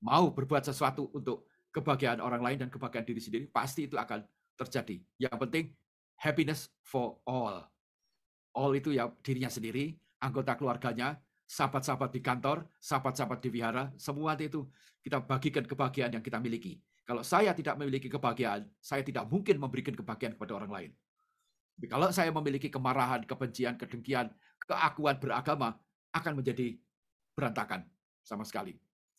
Mau berbuat sesuatu untuk kebahagiaan orang lain dan kebahagiaan diri sendiri, pasti itu akan terjadi. Yang penting happiness for all. All itu ya dirinya sendiri, anggota keluarganya, sahabat-sahabat di kantor, sahabat-sahabat di wihara, semua itu kita bagikan kebahagiaan yang kita miliki. Kalau saya tidak memiliki kebahagiaan, saya tidak mungkin memberikan kebahagiaan kepada orang lain. Tapi kalau saya memiliki kemarahan, kebencian, kedengkian, keakuan beragama, akan menjadi berantakan sama sekali.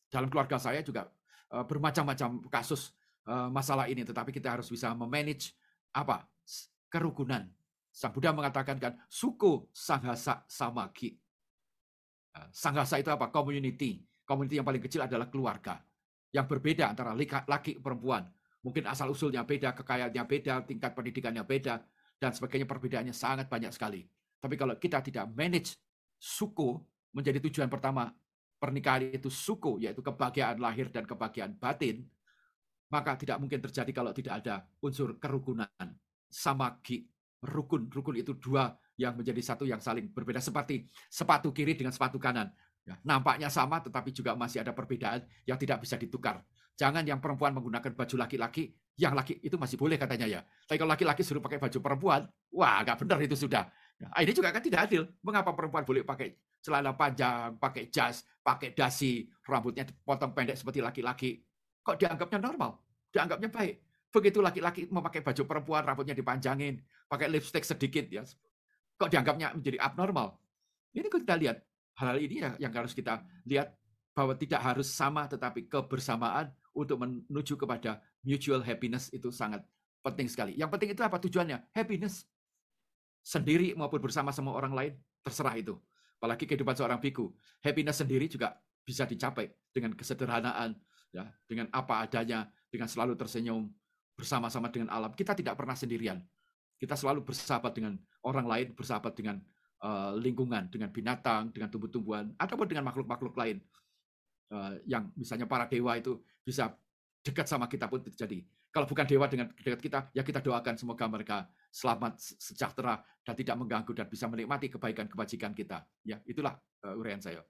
Dalam keluarga saya juga eh, bermacam-macam kasus masalah ini, tetapi kita harus bisa memanage apa kerukunan. Sang Buddha mengatakan kan suku sanghasa samagi. Eh, sanghasa itu apa? Community. Community yang paling kecil adalah keluarga. Yang berbeda antara laki perempuan. Mungkin asal usulnya beda, kekayaannya beda, tingkat pendidikannya beda, dan sebagainya perbedaannya sangat banyak sekali. Tapi kalau kita tidak manage suku menjadi tujuan pertama pernikahan itu suku, yaitu kebahagiaan lahir dan kebahagiaan batin, maka tidak mungkin terjadi kalau tidak ada unsur kerukunan. Samagi, rukun. Rukun itu dua yang menjadi satu yang saling berbeda. Seperti sepatu kiri dengan sepatu kanan. Ya, nampaknya sama tetapi juga masih ada perbedaan yang tidak bisa ditukar. Jangan yang perempuan menggunakan baju laki-laki, yang laki itu masih boleh katanya ya. Tapi kalau laki-laki suruh pakai baju perempuan, wah nggak benar itu sudah. Ya, ini juga kan tidak adil. Mengapa perempuan boleh pakai celana panjang, pakai jas, pakai dasi, rambutnya dipotong pendek seperti laki-laki? Kok dianggapnya normal? Dianggapnya baik. Begitu laki-laki memakai baju perempuan, rambutnya dipanjangin, pakai lipstick sedikit, ya, kok dianggapnya menjadi abnormal? Ini kita lihat hal-hal ini yang harus kita lihat bahwa tidak harus sama tetapi kebersamaan untuk menuju kepada mutual happiness itu sangat penting sekali. Yang penting itu apa tujuannya? Happiness. Sendiri maupun bersama sama orang lain, terserah itu. Apalagi kehidupan seorang biku. Happiness sendiri juga bisa dicapai dengan kesederhanaan, ya, dengan apa adanya, dengan selalu tersenyum, bersama-sama dengan alam. Kita tidak pernah sendirian. Kita selalu bersahabat dengan orang lain, bersahabat dengan uh, lingkungan, dengan binatang, dengan tumbuh-tumbuhan, ataupun dengan makhluk-makhluk lain uh, yang misalnya para dewa itu bisa dekat sama kita pun terjadi. Kalau bukan dewa dengan dekat kita, ya kita doakan semoga mereka selamat, sejahtera, dan tidak mengganggu dan bisa menikmati kebaikan kebajikan kita. Ya, itulah uh, uraian saya.